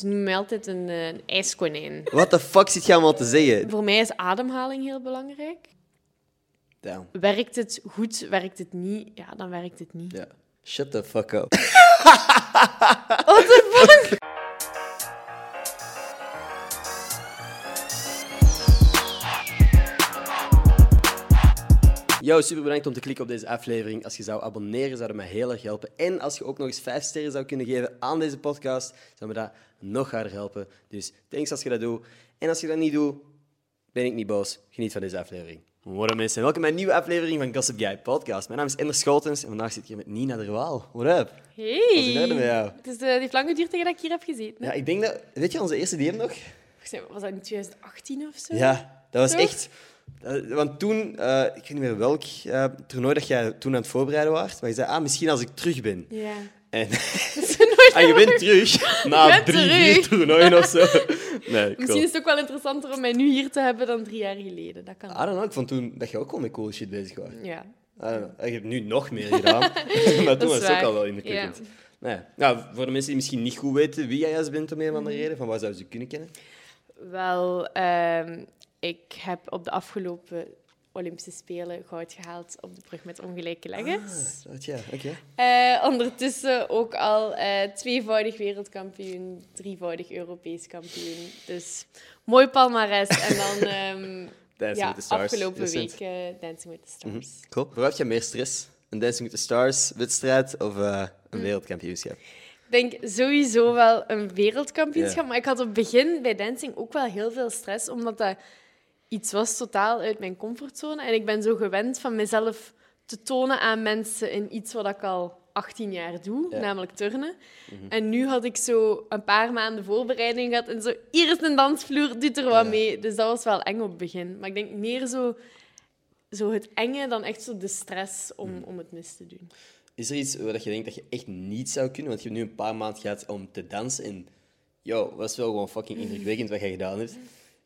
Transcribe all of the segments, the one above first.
Ze noemen mij altijd een, eh, een ijskonijn. What the fuck zit je allemaal te zeggen? Voor mij is ademhaling heel belangrijk. Damn. Werkt het goed, werkt het niet? Ja, dan werkt het niet. Ja. Shut the fuck up. What the fuck? Yo, super bedankt om te klikken op deze aflevering. Als je zou abonneren, zou dat mij heel erg helpen. En als je ook nog eens vijf sterren zou kunnen geven aan deze podcast, zou me dat nog harder helpen. Dus thanks als je dat doet. En als je dat niet doet, ben ik niet boos. Geniet van deze aflevering. What mensen, welkom bij een nieuwe aflevering van Gossip Guy Podcast. Mijn naam is Ender Scholtens en vandaag zit ik hier met Nina de Waal. What up? Hey. Wat is er met jou? Het, is, eh, het heeft lang geduurd tegen dat ik hier heb gezeten. Ja, ik denk dat... Weet je onze eerste DM nog? Was dat in 2018 of zo? Ja, dat was echt... eh, want toen, eh, ik weet niet meer welk eh, toernooi dat jij toen aan het voorbereiden was, maar je zei, ah, misschien als ik terug ben. Ja. En nooit ah, je bent terug na drie, terug. vier toernooien of zo. Nee, Misschien is het ook wel interessanter om mij nu hier te hebben dan drie jaar geleden. Dat kan. I don't know, ik vond toen dat je ook wel met cool shit bezig was. Ja. I don't know. Je hebt nu nog meer gedaan, maar toen was het ook al wel indrukwekkend. Nee. Nou, voor de mensen die misschien niet goed weten wie jij juist bent om een of Mhm. andere reden, van waar zouden ze kunnen kennen? Wel, ehm, ik heb op de afgelopen Olympische Spelen goud gehaald op de brug met ongelijke leggers. Ah, ja, oké. Eh, ondertussen ook al eh, tweevoudig wereldkampioen, drievoudig Europees kampioen. Dus mooi palmares. En dan ehm, Dancing ja, with the Stars. afgelopen recent. week eh, Dancing with the Stars. Cool. Waar heb je meer stress? Een Dancing with the Stars wedstrijd of een wereldkampioenschap? Ik denk sowieso wel een wereldkampioenschap. Maar ik had op het begin bij dancing ook wel heel veel stress, omdat dat iets was totaal uit mijn comfortzone. En ik ben zo gewend van mezelf te tonen aan mensen in iets wat ik al 18 jaar doe, Ja. namelijk turnen. En nu had ik zo een paar maanden voorbereiding gehad en zo, hier is een dansvloer, doe er wat Ja. mee. Dus dat was wel eng op het begin. Maar ik denk meer zo, zo het enge dan echt zo de stress om, om het mis te doen. Is er iets waar je denkt dat je echt niet zou kunnen? Want je hebt nu een paar maanden gehad om te dansen en... Yo, was wel gewoon fucking indrukwekkend wat je gedaan hebt.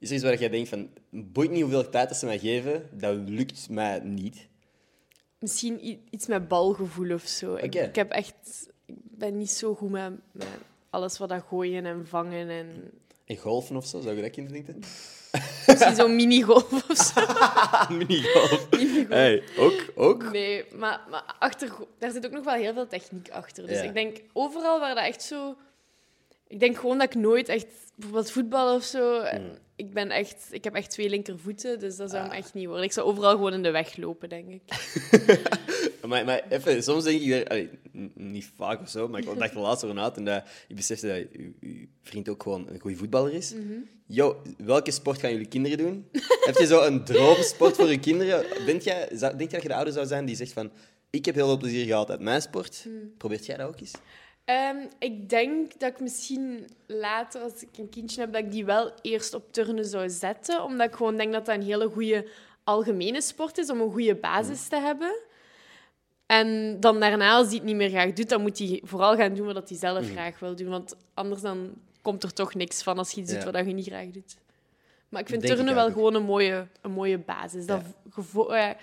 Is er iets waar je denkt van... Boeit niet hoeveel tijd dat ze mij geven, dat lukt mij niet. Misschien iets met balgevoel of zo. Ik, heb echt... Ik ben niet zo goed met, met alles wat dat gooien en vangen en... En golfen of zo, zou je dat kunnen denken? Misschien zo'n minigolf of zo. Minigolf. Hey, ook, ook. Nee, maar, maar achter, daar zit ook nog wel heel veel techniek achter. Dus Ja. ik denk, overal waar dat echt zo... Ik denk gewoon dat ik nooit echt... Bijvoorbeeld voetbal of zo... en Mm. Ik, ben echt, ik heb echt twee linkervoeten, dus dat zou Ah. hem echt niet worden. Ik zou overal gewoon in de weg lopen, denk ik. Maar, maar even, soms denk ik allee, niet vaak of zo, maar ik dacht er laatst over na toen dat ik besefte dat uw vriend ook gewoon een goede voetballer is. Mhm. Yo, welke sport gaan jullie kinderen doen? Heb je zo een droomsport voor je kinderen? Denk jij, denk jij dat je de ouder zou zijn die zegt van... Ik heb heel veel plezier gehad uit mijn sport. Hmm. Probeert jij dat ook eens? Ehm, ik denk dat ik misschien later, als ik een kindje heb, dat ik die wel eerst op turnen zou zetten. Omdat ik gewoon denk dat dat een hele goede algemene sport is, om een goede basis te hebben. En dan daarna, als hij het niet meer graag doet, dan moet hij vooral gaan doen wat hij zelf graag wil doen. Want anders dan komt er toch niks van als je iets Ja. doet wat je niet graag doet. Maar ik vind turnen wel gewoon een mooie, een mooie basis. Dat Ja.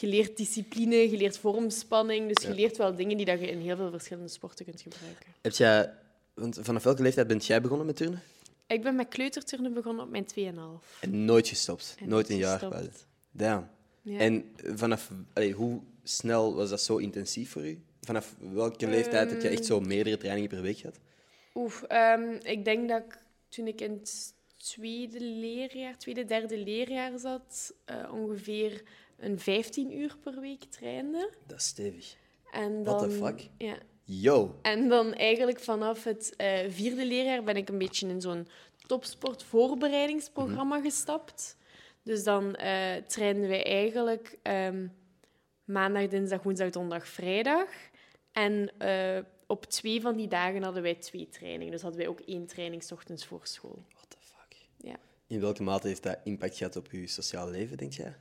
Je leert discipline, je leert vormspanning. Dus je Ja. leert wel dingen die dat je in heel veel verschillende sporten kunt gebruiken. Heb jij... Want vanaf welke leeftijd bent jij begonnen met turnen? Ik ben met kleuterturnen begonnen op mijn 2,5. En nooit gestopt. En nooit een jaar. gestopt. Damn. Ja. En vanaf... allee, hoe snel was dat zo intensief voor u? Vanaf welke leeftijd heb je echt zo meerdere trainingen per week gehad? Oef, ehm, ik denk dat ik toen ik in het tweede leerjaar, tweede, derde leerjaar zat, eh, ongeveer een 15 uur per week trainde. Dat is stevig. En What dan, the fuck? Ja. Yo. En dan eigenlijk vanaf het eh, vierde leerjaar ben ik een beetje in zo'n topsportvoorbereidingsprogramma Mhm. gestapt. Dus dan eh trainden wij eigenlijk ehm, maandag, dinsdag, woensdag, donderdag, vrijdag. En eh, op twee van die dagen hadden wij twee trainingen. Dus hadden wij ook één training 's ochtends voor school. What the fuck? Ja. In welke mate heeft dat impact gehad op je sociale leven, denk jij?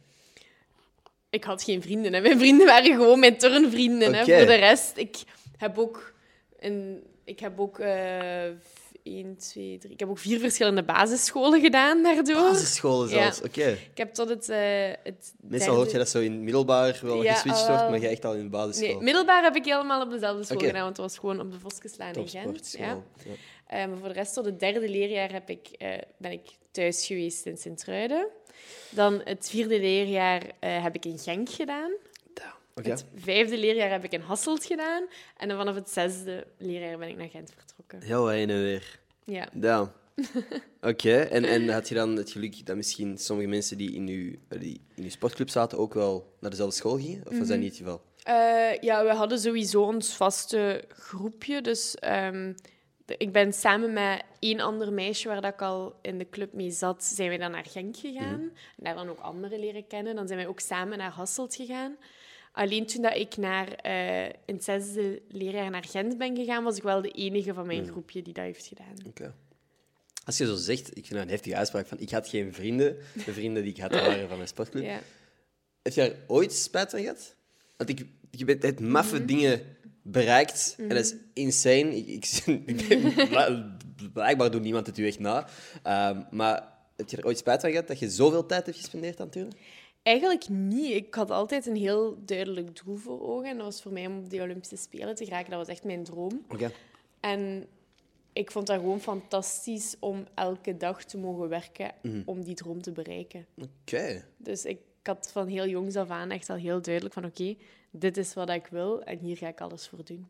Ik had geen vrienden. Hè. Mijn vrienden waren gewoon mijn turnvrienden. Hè. Voor de rest, ik heb ook, een, ik heb ook eh, één, twee, drie... Ik heb ook vier verschillende basisscholen gedaan daardoor. Basisscholen Ja. zelfs, oké. Ik heb tot het, eh het Meestal hoort je dat zo in middelbaar wel Ja, geswitcht wordt, maar jij echt al in de basisschool. Nee, middelbaar heb ik helemaal op dezelfde school gedaan, want het was gewoon op de Vosgeslaan in Gent. Ja. Ja. Eh, maar voor de rest, tot het derde leerjaar heb ik, eh, ben ik thuis geweest in Sint-Truiden. Dan het vierde leerjaar eh, heb ik in Genk gedaan. Oké. Het vijfde leerjaar heb ik in Hasselt gedaan. En dan vanaf het zesde leerjaar ben ik naar Gent vertrokken. Heel en weer. Ja. Ja. Oké, en, en had je dan het geluk dat misschien sommige mensen die in je, die in uw sportclub zaten ook wel naar dezelfde school gingen? Of was dat niet het geval? Eh, ja, we hadden sowieso ons vaste groepje. Dus ehm, ik ben samen met één ander meisje waar dat ik al in de club mee zat, zijn wij dan naar Genk gegaan. En daar dan ook anderen leren kennen. Dan zijn wij ook samen naar Hasselt gegaan. Alleen toen dat ik naar, eh, in het zesde leerjaar naar Gent ben gegaan, was ik wel de enige van mijn groepje die dat heeft gedaan. Oké. Als je zo zegt, ik vind dat een heftige uitspraak van ik had geen vrienden. De vrienden die ik had waren van mijn sportclub. Ja. Heb je daar ooit spijt van gehad? Want ik, je bent het maffe dingen bereikt en dat is insane. Ik, ik, ik blijkbaar doet niemand het u echt na. Ehm, maar heb je er ooit spijt van gehad dat je zoveel tijd hebt gespendeerd aan turnen? Eigenlijk niet. Ik had altijd een heel duidelijk doel voor ogen. En dat was voor mij om op de Olympische Spelen te geraken. Dat was echt mijn droom. Oké. En ik vond dat gewoon fantastisch om elke dag te mogen werken om die droom te bereiken. Oké. Dus ik had van heel jongs af aan echt al heel duidelijk van oké, dit is wat ik wil en hier ga ik alles voor doen.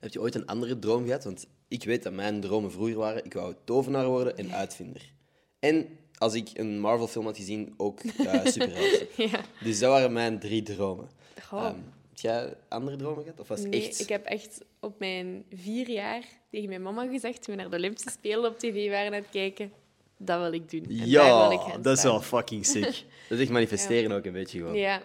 Heb je ooit een andere droom gehad? Want ik weet dat mijn dromen vroeger waren. Ik wou tovenaar worden en uitvinder. En als ik een Marvel-film had gezien, ook uh, superheld. Ja. Dus dat waren mijn drie dromen. Ehm, heb jij andere dromen gehad? Of was Nee, echt... ik heb echt op mijn vier jaar tegen mijn mama gezegd, toen we naar de Olympische Spelen op tv waren aan het kijken, dat wil ik doen. En daar Ja, wil ik dat is wel fucking sick. dat is echt manifesteren ook een beetje gewoon. Ja,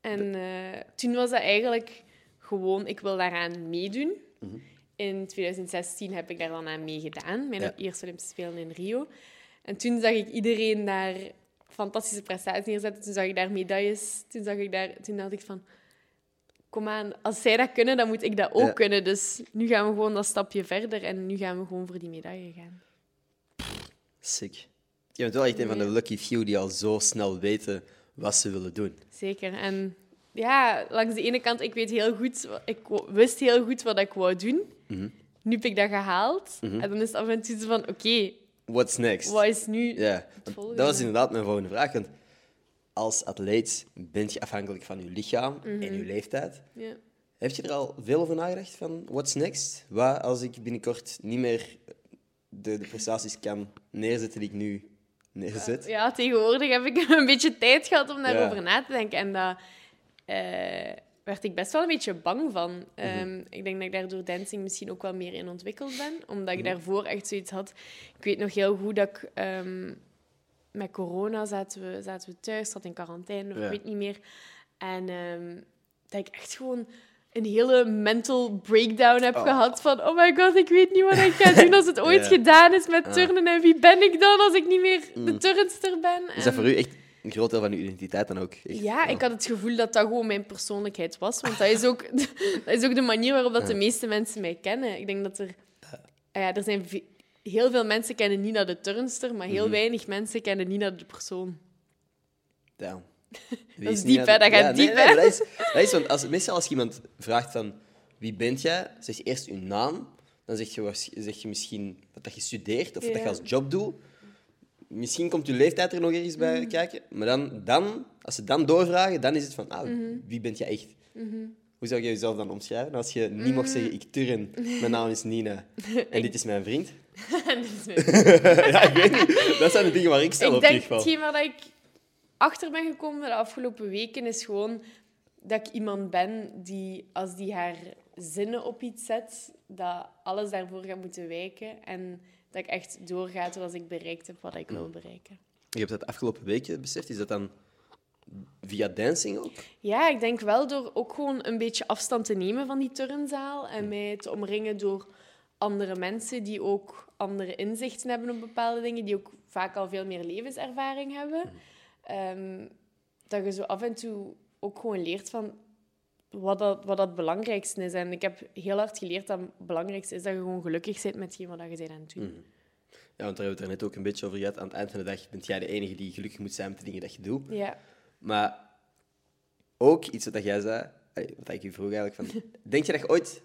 en eh, toen was dat eigenlijk gewoon, ik wil daaraan meedoen. Mhm. In 2016 heb ik daar dan aan meegedaan, mijn Ja. eerste Olympische Spelen in Rio. En toen zag ik iedereen daar fantastische prestaties neerzetten. Toen zag ik daar medailles. Toen, zag ik daar, toen dacht ik van, kom aan, als zij dat kunnen, dan moet ik dat ook Ja. kunnen. Dus nu gaan we gewoon dat stapje verder en nu gaan we gewoon voor die medaille gaan. Sick. Je bent wel echt een van de lucky few die al zo snel weten wat ze willen doen. Zeker. En ja, langs de ene kant, ik weet heel goed, ik wist heel goed wat ik wou doen. Mhm. Nu heb ik dat gehaald. En dan is het af en toe zo van, oké, What's next? wat is nu Ja, dat was inderdaad mijn volgende vraag. Want als atleet bent je afhankelijk van je lichaam Mhm. en je leeftijd. Ja. Heb je er al veel over nagedacht van what's next? Wat als ik binnenkort niet meer de, de prestaties kan neerzetten die ik nu neerzet? ja, tegenwoordig heb ik een beetje tijd gehad om daarover Ja. na te denken. En daar werd ik best wel een beetje bang van. Mhm. Ehm, ik denk dat ik daardoor dancing misschien ook wel meer in ontwikkeld ben. Omdat ik Mhm. daarvoor echt zoiets had... Ik weet nog heel goed dat ik... ehm, met corona zaten we, zaten we thuis, zat in quarantaine, of Ja. ik weet niet meer. En ehm, dat ik echt gewoon een hele mental breakdown heb Oh. gehad van oh my god, ik weet niet wat ik ga doen als het ooit Ja. gedaan is met turnen en wie ben ik dan als ik niet meer de Mm. turnster ben. Is dat voor u echt een groot deel van uw identiteit dan ook? Echt? ja, ik had het gevoel dat dat gewoon mijn persoonlijkheid was. Want dat is ook, dat is ook de manier waarop dat de meeste mensen mij kennen. Ik denk dat er... Ja, er zijn heel veel mensen kennen Nina de turnster, maar Mhm. heel weinig mensen kennen Nina de persoon. Damn. Dat is diep, hè? Dat gaat diep, hè? dat is, dat is, want als, meestal als je iemand vraagt van wie bent jij, zeg je eerst je naam. Dan zeg je, zeg je misschien wat dat je studeert of dat je Ja. als job doet. Misschien komt je leeftijd er nog ergens bij Mhm. kijken. Maar dan, dan, als ze dan doorvragen, dan is het van, ah, Mhm. wie bent jij echt? Hoe zou je jezelf dan omschrijven? Als je niet mocht zeggen, ik turn, mijn naam is Nina en dit is mijn vriend. En dat is mijn- ja, ik weet niet. Dat zijn de dingen waar ik stel ik op denk, terugval. hetgeen waar ik achter ben gekomen de afgelopen weken, is gewoon dat ik iemand ben die, als die haar zinnen op iets zet, dat alles daarvoor gaat moeten wijken. En dat ik echt doorga zoals ik bereikt heb wat ik wil bereiken. Je hebt dat afgelopen weken beseft. Is dat dan via dancing ook? Ja, ik denk wel door ook gewoon een beetje afstand te nemen van die turnzaal en mij te omringen door andere mensen die ook andere inzichten hebben op bepaalde dingen, die ook vaak al veel meer levenservaring hebben. Ehm, dat je zo af en toe ook gewoon leert van wat dat, wat dat het belangrijkste is. En ik heb heel hard geleerd dat het belangrijkste is dat je gewoon gelukkig bent met hetgeen wat je bent aan het doen. Ja, want daar hebben we het er net ook een beetje over gehad. Aan het eind van de dag bent jij de enige die gelukkig moet zijn met de dingen dat je doet. Ja. Maar ook iets wat jij zei, wat ik u vroeg eigenlijk, van, denk je dat je ooit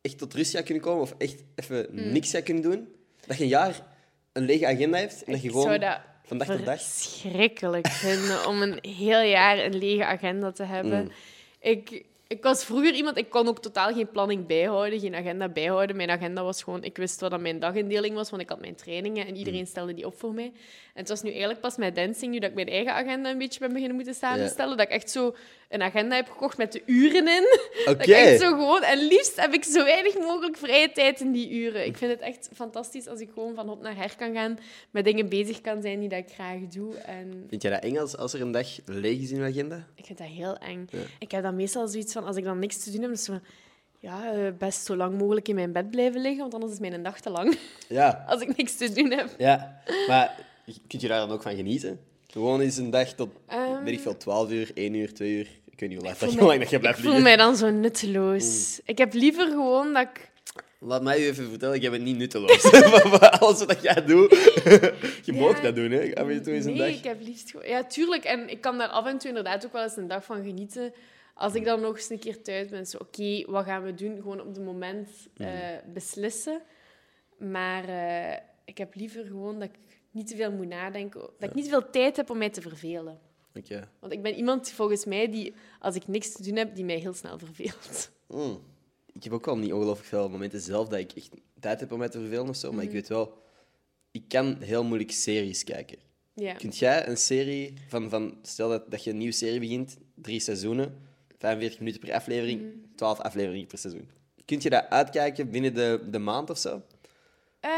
echt tot rust gaat kunnen komen of echt even Mm. niks gaat kunnen doen? Dat je een jaar een lege agenda hebt en dat je gewoon zou dat van dag tot dag... verschrikkelijk vinden om een heel jaar een lege agenda te hebben. Mm. Ik, ik was vroeger iemand, ik kon ook totaal geen planning bijhouden, geen agenda bijhouden. Mijn agenda was gewoon, ik wist wat dat mijn dagindeling was, want ik had mijn trainingen en Mm. iedereen stelde die op voor mij. En het was nu eigenlijk pas met dancing, nu dat ik mijn eigen agenda een beetje ben beginnen moeten samenstellen, dat ik echt zo een agenda heb gekocht met de uren in. Oké. Echt zo gewoon... En liefst heb ik zo weinig mogelijk vrije tijd in die uren. Ik vind het echt fantastisch als ik gewoon van hot naar her kan gaan, met dingen bezig kan zijn die dat ik graag doe. En Vind jij dat eng als, als er een dag leeg is in je agenda? ik vind dat heel eng. Ja. Ik heb dan meestal zoiets van, als ik dan niks te doen heb, zo van, ja, eh, best zo lang mogelijk in mijn bed blijven liggen, want anders is mijn dag te lang Ja. als ik niks te doen heb. Ja. Maar kun je daar dan ook van genieten? Gewoon eens een dag tot, Ehm, weet ik veel, 12 uur, 1 uur, 2 uur. Ik weet niet hoe laat, voel dat- mij- hoe lang dat je blijft Ik voel liggen. mij dan zo nutteloos. Mm. Ik heb liever gewoon dat ik... Laat mij even vertellen, ik heb het niet nutteloos. Alles wat jij doet, je mag dat doen, hè? Af en toe eens een nee, dag. ik heb liefst gewoon... Ja, tuurlijk. En ik kan daar af en toe inderdaad ook wel eens een dag van genieten. Als ik dan nog eens een keer thuis ben, zo, oké, wat gaan we doen? Gewoon op het moment eh, beslissen. Maar eh, ik heb liever gewoon dat ik niet te veel moet nadenken. Dat ik niet veel tijd heb om mij te vervelen. Want ik ben iemand, volgens mij, die, als ik niks te doen heb, die mij heel snel verveelt. Mm. Ik heb ook wel niet ongelooflijk veel momenten zelf dat ik echt tijd heb om mij te vervelen of zo, maar Mhm. ik weet wel, ik kan heel moeilijk series kijken. Ja. Kunt jij een serie van, van stel dat, dat je een nieuwe serie begint, drie seizoenen, 45 minuten per aflevering, Mhm. 12 afleveringen per seizoen. Kunt je dat uitkijken binnen de, de maand of zo? Eh,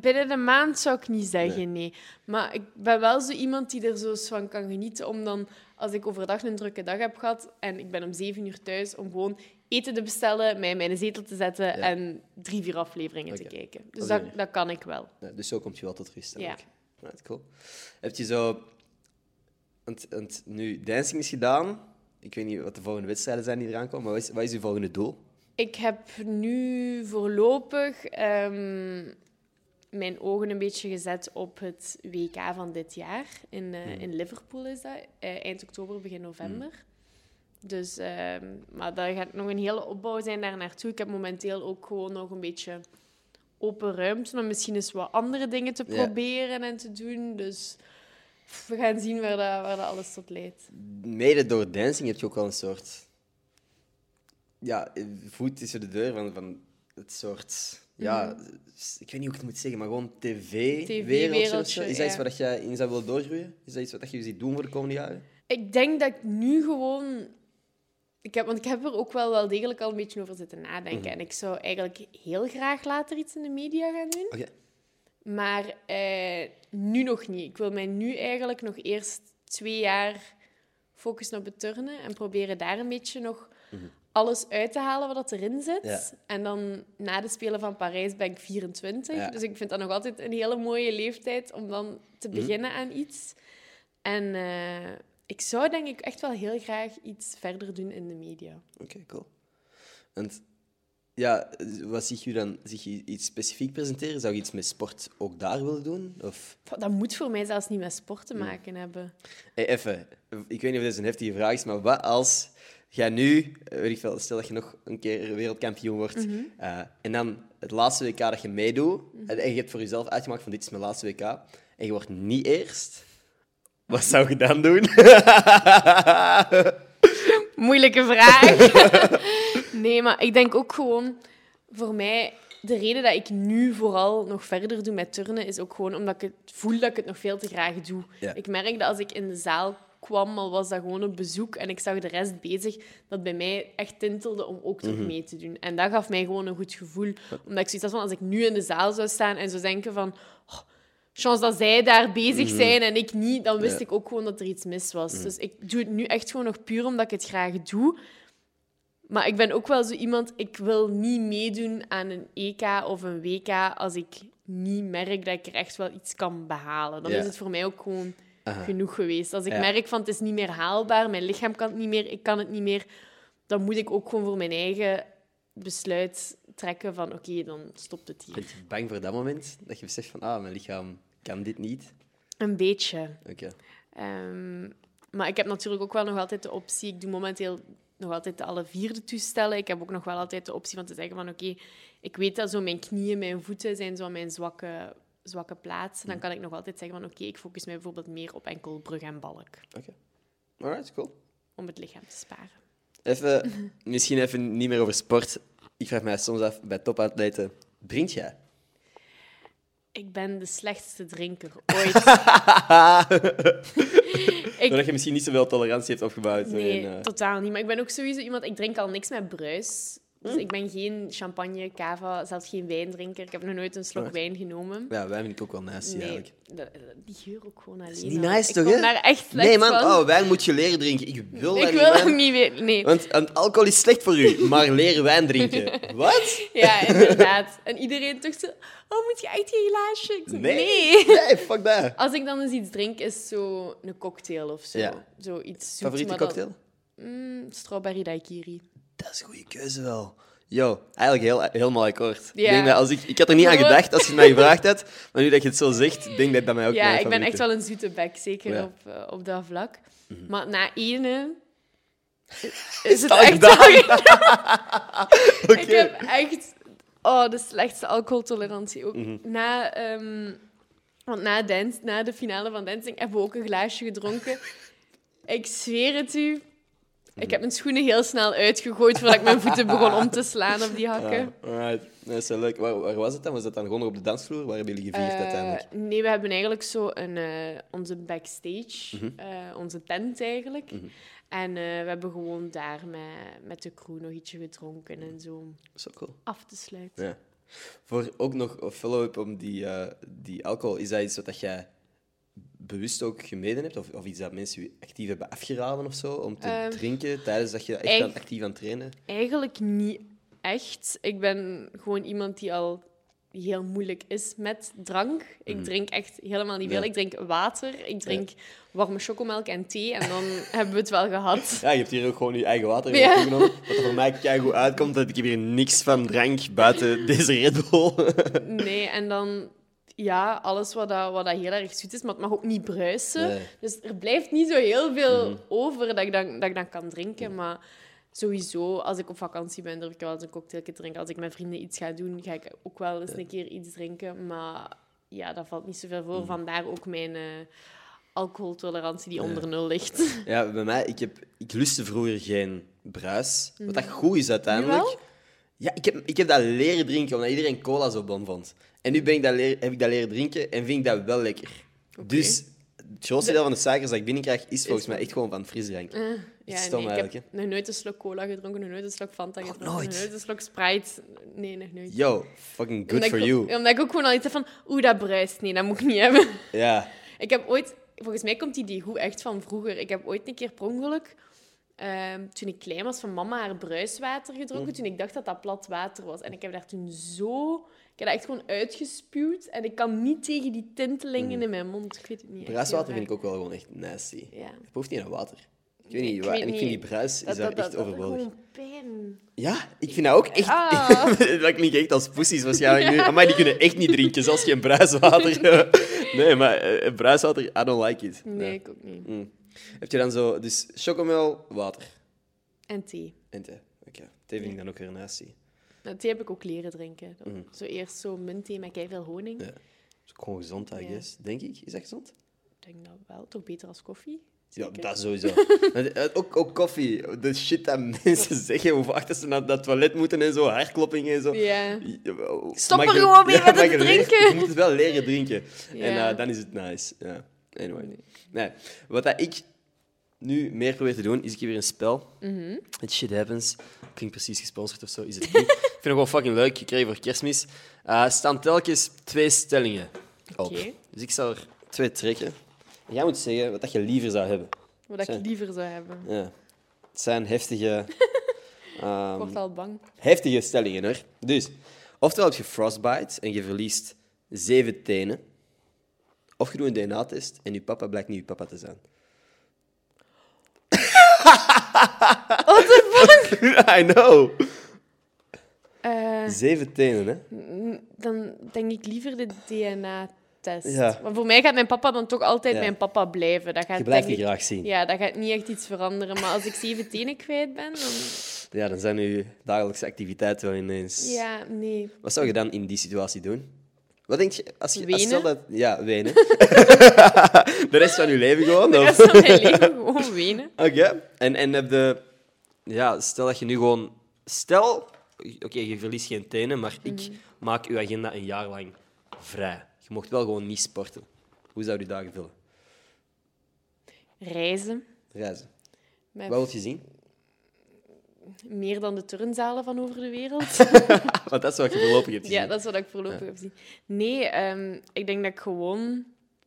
binnen de maand zou ik niet zeggen, nee. Maar ik ben wel zo iemand die er zo van kan genieten om dan, als ik overdag een drukke dag heb gehad en ik ben om zeven uur thuis, om gewoon eten te bestellen, mij in mijn zetel te zetten en drie, vier afleveringen te kijken. Dus dat, dat kan ik wel. Ja, dus zo komt je wel tot rust. Ja. Right, cool. Heb je zo... Want, want nu, dancing is gedaan. Ik weet niet wat de volgende wedstrijden zijn die eraan komen, maar wat is, wat is je volgende doel? Ik heb nu voorlopig ehm, mijn ogen een beetje gezet op het WK van dit jaar. In, eh, in Liverpool is dat. eh, eind oktober, begin november. Dus, ehm, maar daar gaat nog een hele opbouw zijn daar naartoe. Ik heb momenteel ook gewoon nog een beetje open ruimte om misschien eens wat andere dingen te proberen en te doen. Dus we gaan zien waar dat, waar dat alles tot leidt. Mede door dancing heb je ook wel een soort... Ja, voet tussen de deur van, van het soort... Ja, ik weet niet hoe ik het moet zeggen, maar gewoon tv-wereldje. Is dat iets ja. waar jij in zou willen doorgroeien? Is dat iets wat je ziet doen voor de komende jaren? Ik denk dat ik nu gewoon... Ik heb, want ik heb er ook wel, wel degelijk al een beetje over zitten nadenken. En ik zou eigenlijk heel graag later iets in de media gaan doen. Maar eh, nu nog niet. Ik wil mij nu eigenlijk nog eerst twee jaar focussen op het turnen. En proberen daar een beetje nog alles uit te halen wat erin zit. Ja. En dan na de Spelen van Parijs ben ik 24. Ja. Dus ik vind dat nog altijd een hele mooie leeftijd om dan te beginnen aan iets. En eh, ik zou denk ik echt wel heel graag iets verder doen in de media. Oké, cool. En ja, wat zie je dan? Zie je iets specifiek presenteren? Zou je iets met sport ook daar willen doen? Of... Dat moet voor mij zelfs niet met sport te maken hebben. Hey, even, ik weet niet of dit een heftige vraag is, maar wat als jij nu, eh, weet ik veel, stel dat je nog een keer wereldkampioen wordt, eh, en dan het laatste WK dat je meedoet, en je hebt voor jezelf uitgemaakt van dit is mijn laatste WK, en je wordt niet eerst, wat zou je dan doen? Moeilijke vraag. nee, maar ik denk ook gewoon, voor mij, de reden dat ik nu vooral nog verder doe met turnen, is ook gewoon omdat ik het voel dat ik het nog veel te graag doe. Ja. Ik merk dat als ik in de zaal kwam, al was dat gewoon op bezoek, en ik zag de rest bezig, dat bij mij echt tintelde om ook terug mee te doen. En dat gaf mij gewoon een goed gevoel. Omdat ik zoiets had van, als ik nu in de zaal zou staan en zou denken van... "Oh, chance dat zij daar bezig zijn en ik niet, dan wist Ja. ik ook gewoon dat er iets mis was. Dus ik doe het nu echt gewoon nog puur omdat ik het graag doe. Maar ik ben ook wel zo iemand, ik wil niet meedoen aan een EK of een WK als ik niet merk dat ik er echt wel iets kan behalen. Dan Ja. is het voor mij ook gewoon Aha. genoeg geweest. Als ik Ja. merk van het is niet meer haalbaar, mijn lichaam kan het niet meer, ik kan het niet meer, dan moet ik ook gewoon voor mijn eigen besluit trekken van oké, dan stopt het hier. Ben je bang voor dat moment? Dat je beseft van, ah, mijn lichaam kan dit niet? Een beetje. Oké. Ehm, maar ik heb natuurlijk ook wel nog altijd de optie. Ik doe momenteel nog altijd de alle vierde toestellen. Ik heb ook nog wel altijd de optie van te zeggen van oké, ik weet dat zo mijn knieën, mijn voeten zijn zo mijn zwakke, zwakke plaatsen. Dan kan ik nog altijd zeggen van oké, ik focus mij bijvoorbeeld meer op enkel brug en balk. Oké. Alright, cool. Om het lichaam te sparen. Even, misschien even niet meer over sport. Ik vraag mij soms af, bij topatleten, drink jij? Ik ben de slechtste drinker ooit. ik, Doordat je misschien niet zoveel tolerantie hebt opgebouwd. nee, en, eh, totaal niet. Maar ik ben ook sowieso iemand... Ik drink al niks met bruis. Dus Hm. ik ben geen champagne, cava, zelfs geen wijndrinker. Ik heb nog nooit een slok wijn genomen. Ja, wij vind ik ook wel nice Nee, eigenlijk. dat- die geur ook gewoon alleen. niet al. nice, ik toch, daar echt slecht Nee, man, van. oh, wijn moet je leren drinken. Ik wil dat ik niet, wil niet weten. Nee. Want, want alcohol is slecht voor u, maar leren wijn drinken. Wat? Ja, inderdaad. En iedereen toch zo... Oh, moet je echt geen glaasje? Ik zeg, Nee. nee. Nee, fuck dat. Als ik dan eens iets drink, is zo een cocktail of zo. Ja. Zo iets Favoriete dan- cocktail? Mm, strawberry daiquiri. Dat is een goede keuze wel. Yo, eigenlijk heel, helemaal akkoord. Ik, denk dat als ik, ik had er niet aan gedacht als je het mij gevraagd had, maar nu dat je het zo zegt, denk dat dat mij ook Ja, ik ben echt wel een zoete bek, zeker Ja. op, eh, op dat vlak. Maar na ene is het echt. Oké. Ik heb echt oh, de slechtste alcoholtolerantie ook. Mhm. Na, ehm, want na, dance, na de finale van Dancing hebben we ook een glaasje gedronken. ik zweer het u. Ik heb mijn schoenen heel snel uitgegooid voordat ik mijn voeten begon om te slaan op die hakken. Ja, alright. Dat is wel leuk. Waar, waar was het dan? Was dat dan gewoon op de dansvloer? Waar hebben jullie gevierd Eh, uiteindelijk? nee, we hebben eigenlijk zo een, eh, onze backstage, Mhm. eh, onze tent eigenlijk. En eh, we hebben gewoon daar met, met de crew nog ietsje gedronken en zo Zo cool. af te sluiten. Ja. Voor ook nog een follow-up om die, die alcohol, is dat iets wat jij bewust ook gemeden hebt? Of, of iets dat mensen je actief hebben afgeraden of zo? Om te Ehm, drinken tijdens dat je echt aan, actief aan het trainen? Eigenlijk niet echt. Ik ben gewoon iemand die al heel moeilijk is met drank. Ik drink echt helemaal niet veel. Ja. Ik drink water, ik drink warme chocomelk en thee en dan hebben we het wel gehad. Ja, je hebt hier ook gewoon je eigen water Ja. ja. genomen. Wat er voor mij keigoed uitkomt, dat ik heb hier niks van drank buiten deze Red Bull. Nee, en dan ja, alles wat, dat, wat dat heel erg zoet is, maar het mag ook niet bruisen. Nee. Dus er blijft niet zo heel veel Mhm. over dat ik, dan, dat ik dan kan drinken. Maar sowieso, als ik op vakantie ben, durf ik wel eens een cocktailje drinken. Als ik met vrienden iets ga doen, ga ik ook wel eens een keer iets drinken. Maar ja, dat valt niet zoveel Mhm. voor. Vandaar ook mijn eh, alcoholtolerantie die onder nul ligt. Ja, bij mij, ik, heb, ik lustte vroeger geen bruis. Wat dat goed is uiteindelijk. Ja, ik heb, ik heb dat leren drinken omdat iedereen cola zo bon vond. En nu ben ik dat leer, heb ik dat leren drinken en vind ik dat wel lekker. Dus het grootste deel van de suikers dat ik binnenkrijg is volgens mij echt gewoon van frisdrank. Eh, ja, stom nee, ik eigenlijk, heb nog nooit een slok cola gedronken, nog nooit een slok Fanta gedronken, nooit? nog nooit een slok Sprite. Nee, nog nooit. Yo, fucking good for you. Omdat ik ook gewoon al iets heb van, oeh, dat bruist. Nee, dat moet ik niet hebben. Ja. Ik heb ooit, volgens mij komt die idee goed echt van vroeger. Ik heb ooit een keer per ongeluk, ehm, toen ik klein was, van mama haar bruiswater gedronken. Toen ik dacht dat dat plat water was. En ik heb daar toen zo... Ik heb dat echt gewoon uitgespuwd. En ik kan niet tegen die tintelingen in mijn mond. Ik weet het niet. Bruiswater vind ik ook wel gewoon echt nasty. Ja. Het hoeft niet aan water. Ik weet niet, ik weet en ik vind die niet. bruis is Dat, daar dat, dat, echt dat overbodig. gewoon pijn. Ja, ik vind dat ook echt... Ah. dat klinkt echt als poesies waarschijnlijk nu. Maar die kunnen echt niet drinken, zelfs geen bruiswater. nee, maar eh, bruiswater, I don't like it. Nee, ik ook niet. Mm. Heb je dan zo... Dus chocomel, water En thee. en thee. Oké, thee vind ik dan ook weer nasty. Nou, thee heb ik ook leren drinken. Mhm. Zo eerst zo muntthee met veel honing. Ja. Dat is ook gewoon gezond, I Ja. guess. Denk ik. Is dat gezond? Ik denk dat wel. Toch beter als koffie? Ja, dat sowieso. Eh, ook, ook koffie. De shit dat mensen zeggen, hoe vaak dat ze naar dat toilet moeten en zo, hartkloppingen en zo. Ja. Stop er gewoon mee met het drinken. Je moet het wel leren drinken. En eh, dan is het nice. Ja. Anyway. Nee. Wat dat ik nu meer probeer te doen, is ik heb hier een spel. Mhm. Het Shit Happens. Klinkt precies gesponsord of zo, is het niet. ik vind het gewoon fucking leuk. gekregen voor kerstmis. Eh staan telkens twee stellingen op. Oké. Dus ik zal er twee trekken. En jij moet zeggen wat dat je liever zou hebben. Wat ik Zijn. liever zou hebben. Ja. Het zijn heftige, Ik ehm, word al bang. heftige stellingen hoor. Dus, oftewel heb je frostbite en je verliest zeven tenen. Of je doet een DNA-test en je papa blijkt niet je papa te zijn. What the fuck? I know. Eh, Zeven tenen, hè? dan denk ik liever de DNA test. Ja. Maar voor mij gaat mijn papa dan toch altijd Ja. mijn papa blijven. Dat gaat, Je blijft denk ik- graag zien. Ja, dat gaat niet echt iets veranderen. Maar als ik zeven tenen kwijt ben, dan... Ja, dan zijn uw dagelijkse activiteiten wel ineens... Ja, nee. Wat zou je dan in die situatie doen? Wat denk je? Als je als stel dat... Ja, wenen. de rest van je leven gewoon? De of? rest van mijn leven gewoon wenen. Oké. En, en heb de... Ja, stel dat je nu gewoon... Stel... Oké, je verliest geen tenen, maar ik Mhm. maak uw agenda een jaar lang vrij. Je mocht wel gewoon niet sporten. Hoe zou je dagen vullen? Reizen. Reizen. Met Wat wil je zien? Meer dan de turnzalen van over de wereld. Want dat is wat je voorlopig hebt gezien. Ja, dat is wat ik voorlopig heb gezien. Nee, ehm, ik denk dat ik gewoon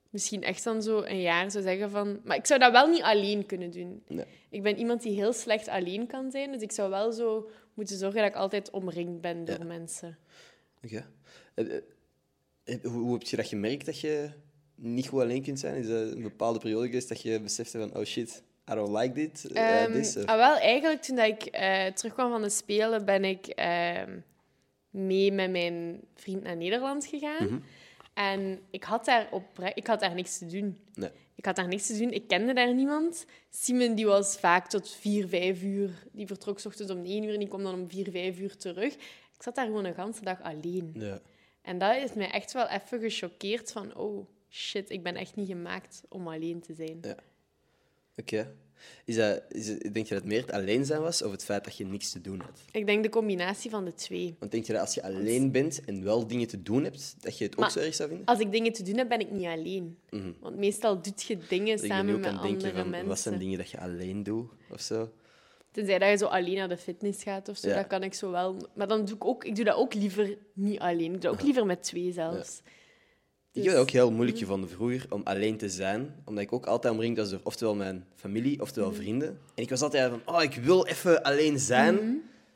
misschien echt dan zo een jaar zou zeggen van... Maar ik zou dat wel niet alleen kunnen doen. Nee. Ik ben iemand die heel slecht alleen kan zijn, dus ik zou wel zo moeten zorgen dat ik altijd omringd ben door Ja. mensen. Oké. Eh, eh, eh, Hoe, hoe heb je dat gemerkt dat je niet goed alleen kunt zijn? Is er een bepaalde periode geweest dat je besefte van oh shit, I don't like dit? eh, Ehm, this, ah, wel, eigenlijk toen dat ik eh, terugkwam van de Spelen, ben ik ehm, mee met mijn vriend naar Nederland gegaan. Mhm. En ik had, daar opre- ik had daar niks te doen. Nee. Ik had daar niks te doen. Ik kende daar niemand. Simon die was vaak tot vier, vijf uur. Die vertrok 's ochtends om negen uur en die kwam dan om vier, vijf uur terug. Ik zat daar gewoon een ganse dag alleen. Ja. En dat is mij echt wel even gechoqueerd van... Oh, shit, ik ben echt niet gemaakt om alleen te zijn. Ja. Oké. Is dat, is het- denk je dat het meer het alleen zijn was of het feit dat je niks te doen had? Ik denk de combinatie van de twee. Want denk je dat als je alleen bent en wel dingen te doen hebt, dat je het ook zo erg zou vinden? Als ik dingen te doen heb, ben ik niet alleen. Mhm. Want meestal doe je dingen Dat samen ook met denken andere van, mensen. wat zijn dingen dat je alleen doet of zo? Tenzij dat je zo alleen naar de fitness gaat of zo, Ja. dat kan ik zo wel. Maar dan doe ik ook, ik doe dat ook liever niet alleen. Ik doe dat ook liever met twee zelfs. Dus- heb het ook heel moeilijk gevonden vroeger om alleen te zijn, omdat ik ook altijd omringd was door oftewel mijn familie, oftewel Mhm. vrienden. En ik was altijd van, oh, ik wil even alleen zijn, Mhm.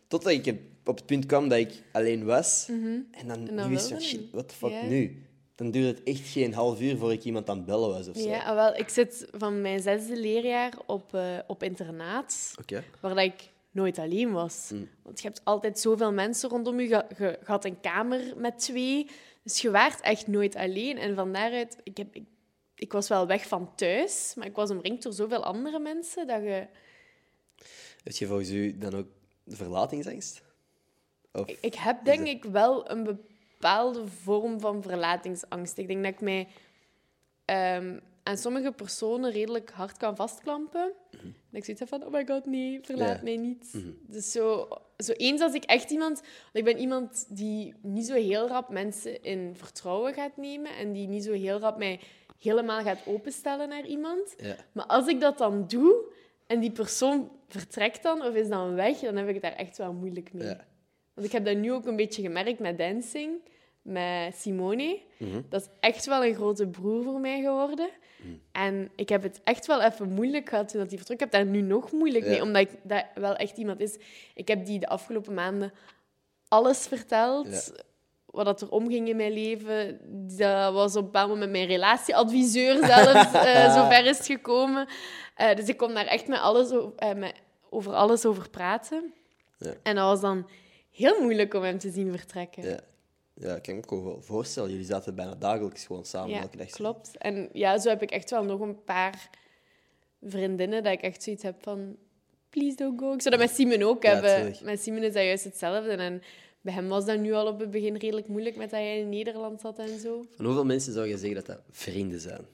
totdat ik op het punt kwam dat ik alleen was. En dan, Mhm. En dan nu is wilde het je shit, niet. what the fuck nu? Dan duurde het echt geen half uur voor ik iemand aan het bellen was of zo. Ja, ah, wel, ik zit van mijn zesde leerjaar op, eh, op internaat, waar dat ik nooit alleen was. Mm. Want je hebt altijd zoveel mensen rondom je. Je, je, je had een kamer met twee, dus je waart echt nooit alleen. En van daaruit, ik, heb, ik, ik was wel weg van thuis, maar ik was omringd door zoveel andere mensen dat je... Heb je volgens u dan ook de verlatingsangst? Of, Ik, ik heb denk ik wel een bepaalde vorm van verlatingsangst. Ik denk dat ik mij ehm, aan sommige personen redelijk hard kan vastklampen. En ik zoiets heb van, oh my god, nee, verlaat mij niet. Dus zo, zo eens als ik echt iemand... want Ik ben iemand die niet zo heel rap mensen in vertrouwen gaat nemen en die niet zo heel rap mij helemaal gaat openstellen naar iemand. Maar als ik dat dan doe en die persoon vertrekt dan of is dan weg, dan heb ik het daar echt wel moeilijk mee. Want ik heb dat nu ook een beetje gemerkt met dancing, met Simone. Mhm. Dat is echt wel een grote broer voor mij geworden. En ik heb het echt wel even moeilijk gehad toen dat hij vertrok. Ik heb daar nu nog moeilijk Ja. mee, omdat ik dat wel echt iemand is. Ik heb die de afgelopen maanden alles verteld. Ja. Wat dat er omging in mijn leven. Dat was op een bepaald moment mijn relatieadviseur zelfs eh zo ver is gekomen. Eh, dus ik kon daar echt met alles over, eh, met, over alles over praten. Ja. En dat was dan heel moeilijk om hem te zien vertrekken. Ja. ik kan me ook wel voorstellen. Jullie zaten bijna dagelijks gewoon samen Ja, elke dag. klopt. En ja, zo heb ik echt wel nog een paar vriendinnen dat ik echt zoiets heb van... Please don't go. Ik zou dat met Simon ook Ja, hebben. tuurlijk. Met Simon is dat juist hetzelfde. En bij hem was dat nu al op het begin redelijk moeilijk met dat hij in Nederland zat en zo. Van hoeveel mensen zou je zeggen dat dat vrienden zijn?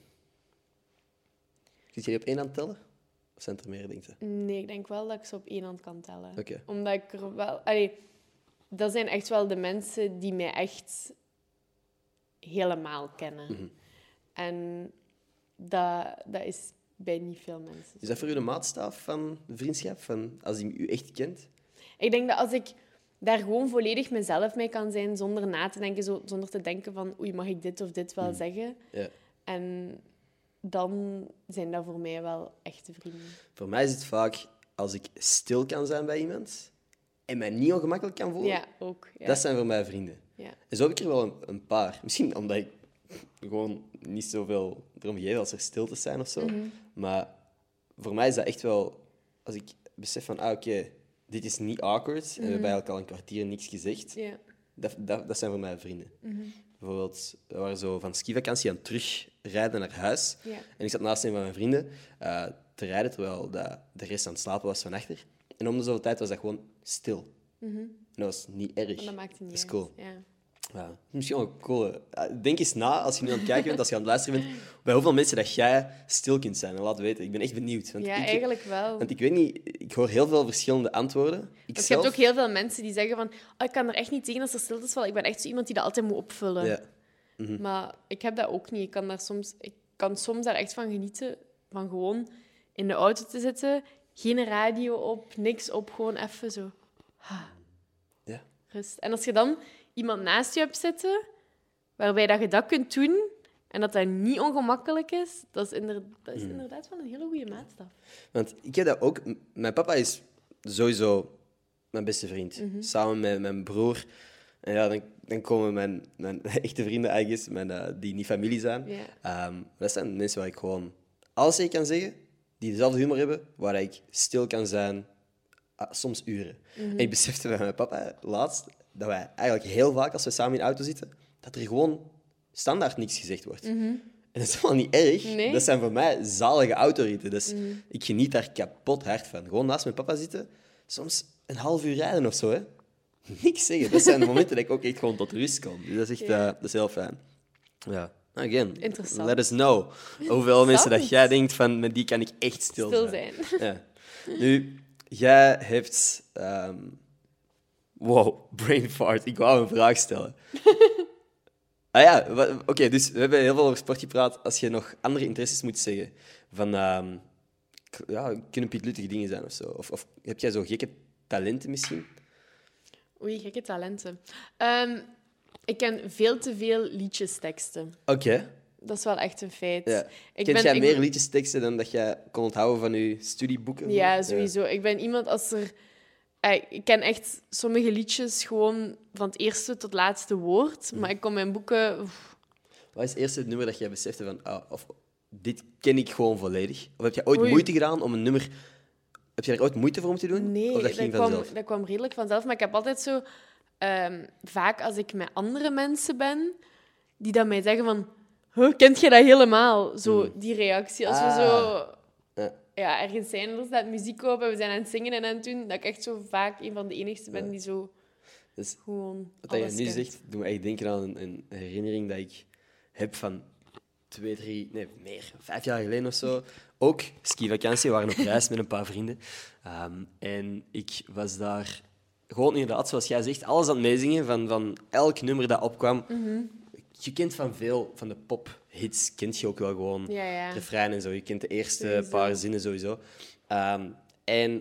Kun je die op één hand tellen? Of zijn er meer, denk je? Nee, ik denk wel dat ik ze op één hand kan tellen. Oké. Omdat ik er wel... Allee, dat zijn echt wel de mensen die mij echt helemaal kennen. Mhm. En dat, dat is bij niet veel mensen. Is dat voor u de maatstaf van vriendschap? Van als hij u echt kent? Ik denk dat als ik daar gewoon volledig mezelf mee kan zijn, zonder na te denken, zo, zonder te denken van oei, mag ik dit of dit wel zeggen? Ja. En dan zijn dat voor mij wel echte vrienden. Voor mij is het vaak als ik stil kan zijn bij iemand en mij niet ongemakkelijk kan voelen. Ja, ook. Ja. Dat zijn voor mij vrienden. ja. En zo heb ik er wel een, een paar. Misschien omdat ik gewoon niet zoveel erom geef als er stiltes zijn of zo. Mhm. Maar voor mij is dat echt wel... Als ik besef van, ah, oké, dit is niet awkward. En we hebben eigenlijk al een kwartier niks gezegd. Ja. Dat, dat, dat zijn voor mij vrienden. bijvoorbeeld, we waren zo van skivakantie aan het terugrijden naar huis. Ja. En ik zat naast een van mijn vrienden eh, te rijden, terwijl de, de rest aan het slapen was van achter. En om de zoveel tijd was dat gewoon stil. En dat was niet erg. Dat maakt niet Dat is uit. cool. Ja. Ja, misschien wel cool. Denk eens na, als je nu aan het kijken bent, als je aan het luisteren bent, bij hoeveel mensen dat jij stil kunt zijn. En laat weten. Ik ben echt benieuwd. Want ja, ik, eigenlijk wel. Want ik weet niet, ik hoor heel veel verschillende antwoorden. Ik Want zelf... je hebt ook heel veel mensen die zeggen van oh, ik kan er echt niet tegen als er stilte valt. Ik ben echt zo iemand die dat altijd moet opvullen. Ja. Maar ik heb dat ook niet. Ik kan, daar soms, ik kan soms daar echt van genieten. Van gewoon in de auto te zitten, geen radio op, niks op, gewoon even zo Ja. rust. En als je dan iemand naast je hebt zitten, waarbij dat je dat kunt doen en dat dat niet ongemakkelijk is, dat is, inder- dat is inderdaad wel een hele goede maatstaf. Want ik heb dat ook... Mijn papa is sowieso mijn beste vriend. Mhm. Samen met mijn broer. En ja, dan, dan komen mijn, mijn echte vrienden eigenlijk, mijn, eh, die niet familie zijn. Ehm, dat zijn mensen waar ik gewoon alles tegen kan zeggen, die dezelfde humor hebben, waar ik stil kan zijn, ah, soms uren. Mhm. En ik besefte bij mijn papa laatst dat wij eigenlijk heel vaak, als we samen in de auto zitten, dat er gewoon standaard niks gezegd wordt. En dat is helemaal niet erg. Mhm. Nee. Mhm. Dat zijn voor mij zalige autoritten. Dus ik geniet daar kapot hard van. Gewoon naast mijn papa zitten, soms een half uur rijden of zo. Hè. Niks zeggen. Dat zijn de momenten dat ik ook echt gewoon tot rust kom. Dus dat is echt Ja. eh, dat is heel fijn. Ja. Again, Interessant. let us know hoeveel mensen dat jij denkt van met die kan ik echt stil, Stil zijn. zijn. Ja. Nu, jij hebt... ehm, Wow, brain fart. Ik wou een vraag stellen. ah ja, oké, dus we hebben heel veel over sport gepraat. Als je nog andere interesses moet zeggen, van... ehm, ja, kunnen pietluttige dingen zijn of zo. Of, of heb jij zo gekke talenten misschien? Oei, gekke talenten. Ehm, ik ken veel te veel liedjesteksten. Oké. Dat is wel echt een feit. Ja. Ik Kent ben- jij ik- meer liedjesteksten dan dat jij kon onthouden van je studieboeken? Ja, sowieso. Ik ben iemand als er... Eh, Ik ken echt sommige liedjes gewoon van het eerste tot laatste woord. Maar ik kon mijn boeken... oef, Wat is het eerste nummer dat jij besefte van... Ah, of, dit ken ik gewoon volledig? Of heb jij ooit Oei. moeite gedaan om een nummer... Heb je er ooit moeite voor om te doen? Nee, of dat dat, ging kwam, vanzelf? dat kwam redelijk vanzelf. Maar ik heb altijd zo... ehm, vaak als ik met andere mensen ben, die dan mij zeggen van... Huh, kent je dat helemaal? Zo, die reactie. Als we Ah. zo Ja. ja, ergens zijn, er staat muziek op en we zijn aan het zingen en aan het doen, dat ik echt zo vaak een van de enigste ben die zo Dus gewoon wat je nu kent. zegt, doet me echt denken aan een, een herinnering dat ik heb van twee, drie, nee, meer, vijf jaar geleden of zo. Ook skivakantie, we waren op reis met een paar vrienden. Ehm, en ik was daar gewoon inderdaad, zoals jij zegt, alles aan het meezingen van, van elk nummer dat opkwam. Mhm. Je kent van veel van de pophits, kent je ook wel gewoon Ja, ja. refrein en zo. Je kent de eerste Sowieso. paar zinnen sowieso. Ehm, en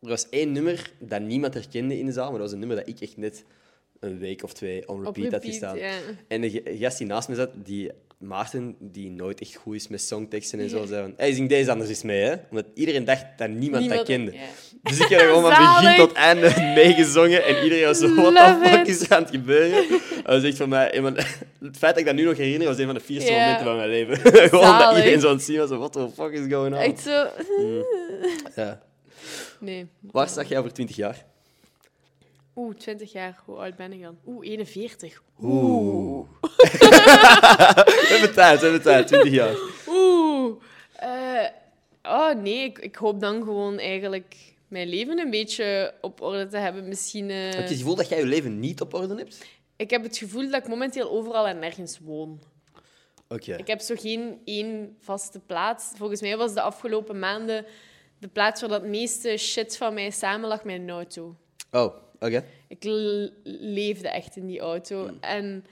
er was één nummer dat niemand herkende in de zaal, maar dat was een nummer dat ik echt net een week of twee on repeat, had gestaan. En de gast die naast me zat, die Maarten, die nooit echt goed is met songteksten en zo, zei van, hey, zing deze anders eens mee, hè. Omdat iedereen dacht dat niemand, Niemand- dat kende. ja. Dus ik heb gewoon van begin tot einde meegezongen en iedereen was zo, what the fuck it. is er aan het gebeuren? Dat was echt voor mij, het feit dat ik dat nu nog herinner, was een van de fierste Ja. momenten van mijn leven. gewoon dat iedereen zo aan het zien was, what the fuck is going on? Echt zo... Ja. Nee. Waar sta jij over 20 jaar? Oeh, 20 jaar. Hoe oud ben ik dan? Oeh, 41. Oeh. we hebben tijd, we hebben tijd, 20 jaar. Oeh. Eh, oh, nee. Ik, ik hoop dan gewoon eigenlijk mijn leven een beetje op orde te hebben. Misschien... eh, Heb je het gevoel dat jij je leven niet op orde hebt? Ik heb het gevoel dat ik momenteel overal en nergens woon. Oké. Ik heb zo geen één vaste plaats. Volgens mij was de afgelopen maanden de plaats waar dat meeste shit van mij samen lag mijn auto. Oh, Ik leefde echt in die auto. Hmm. En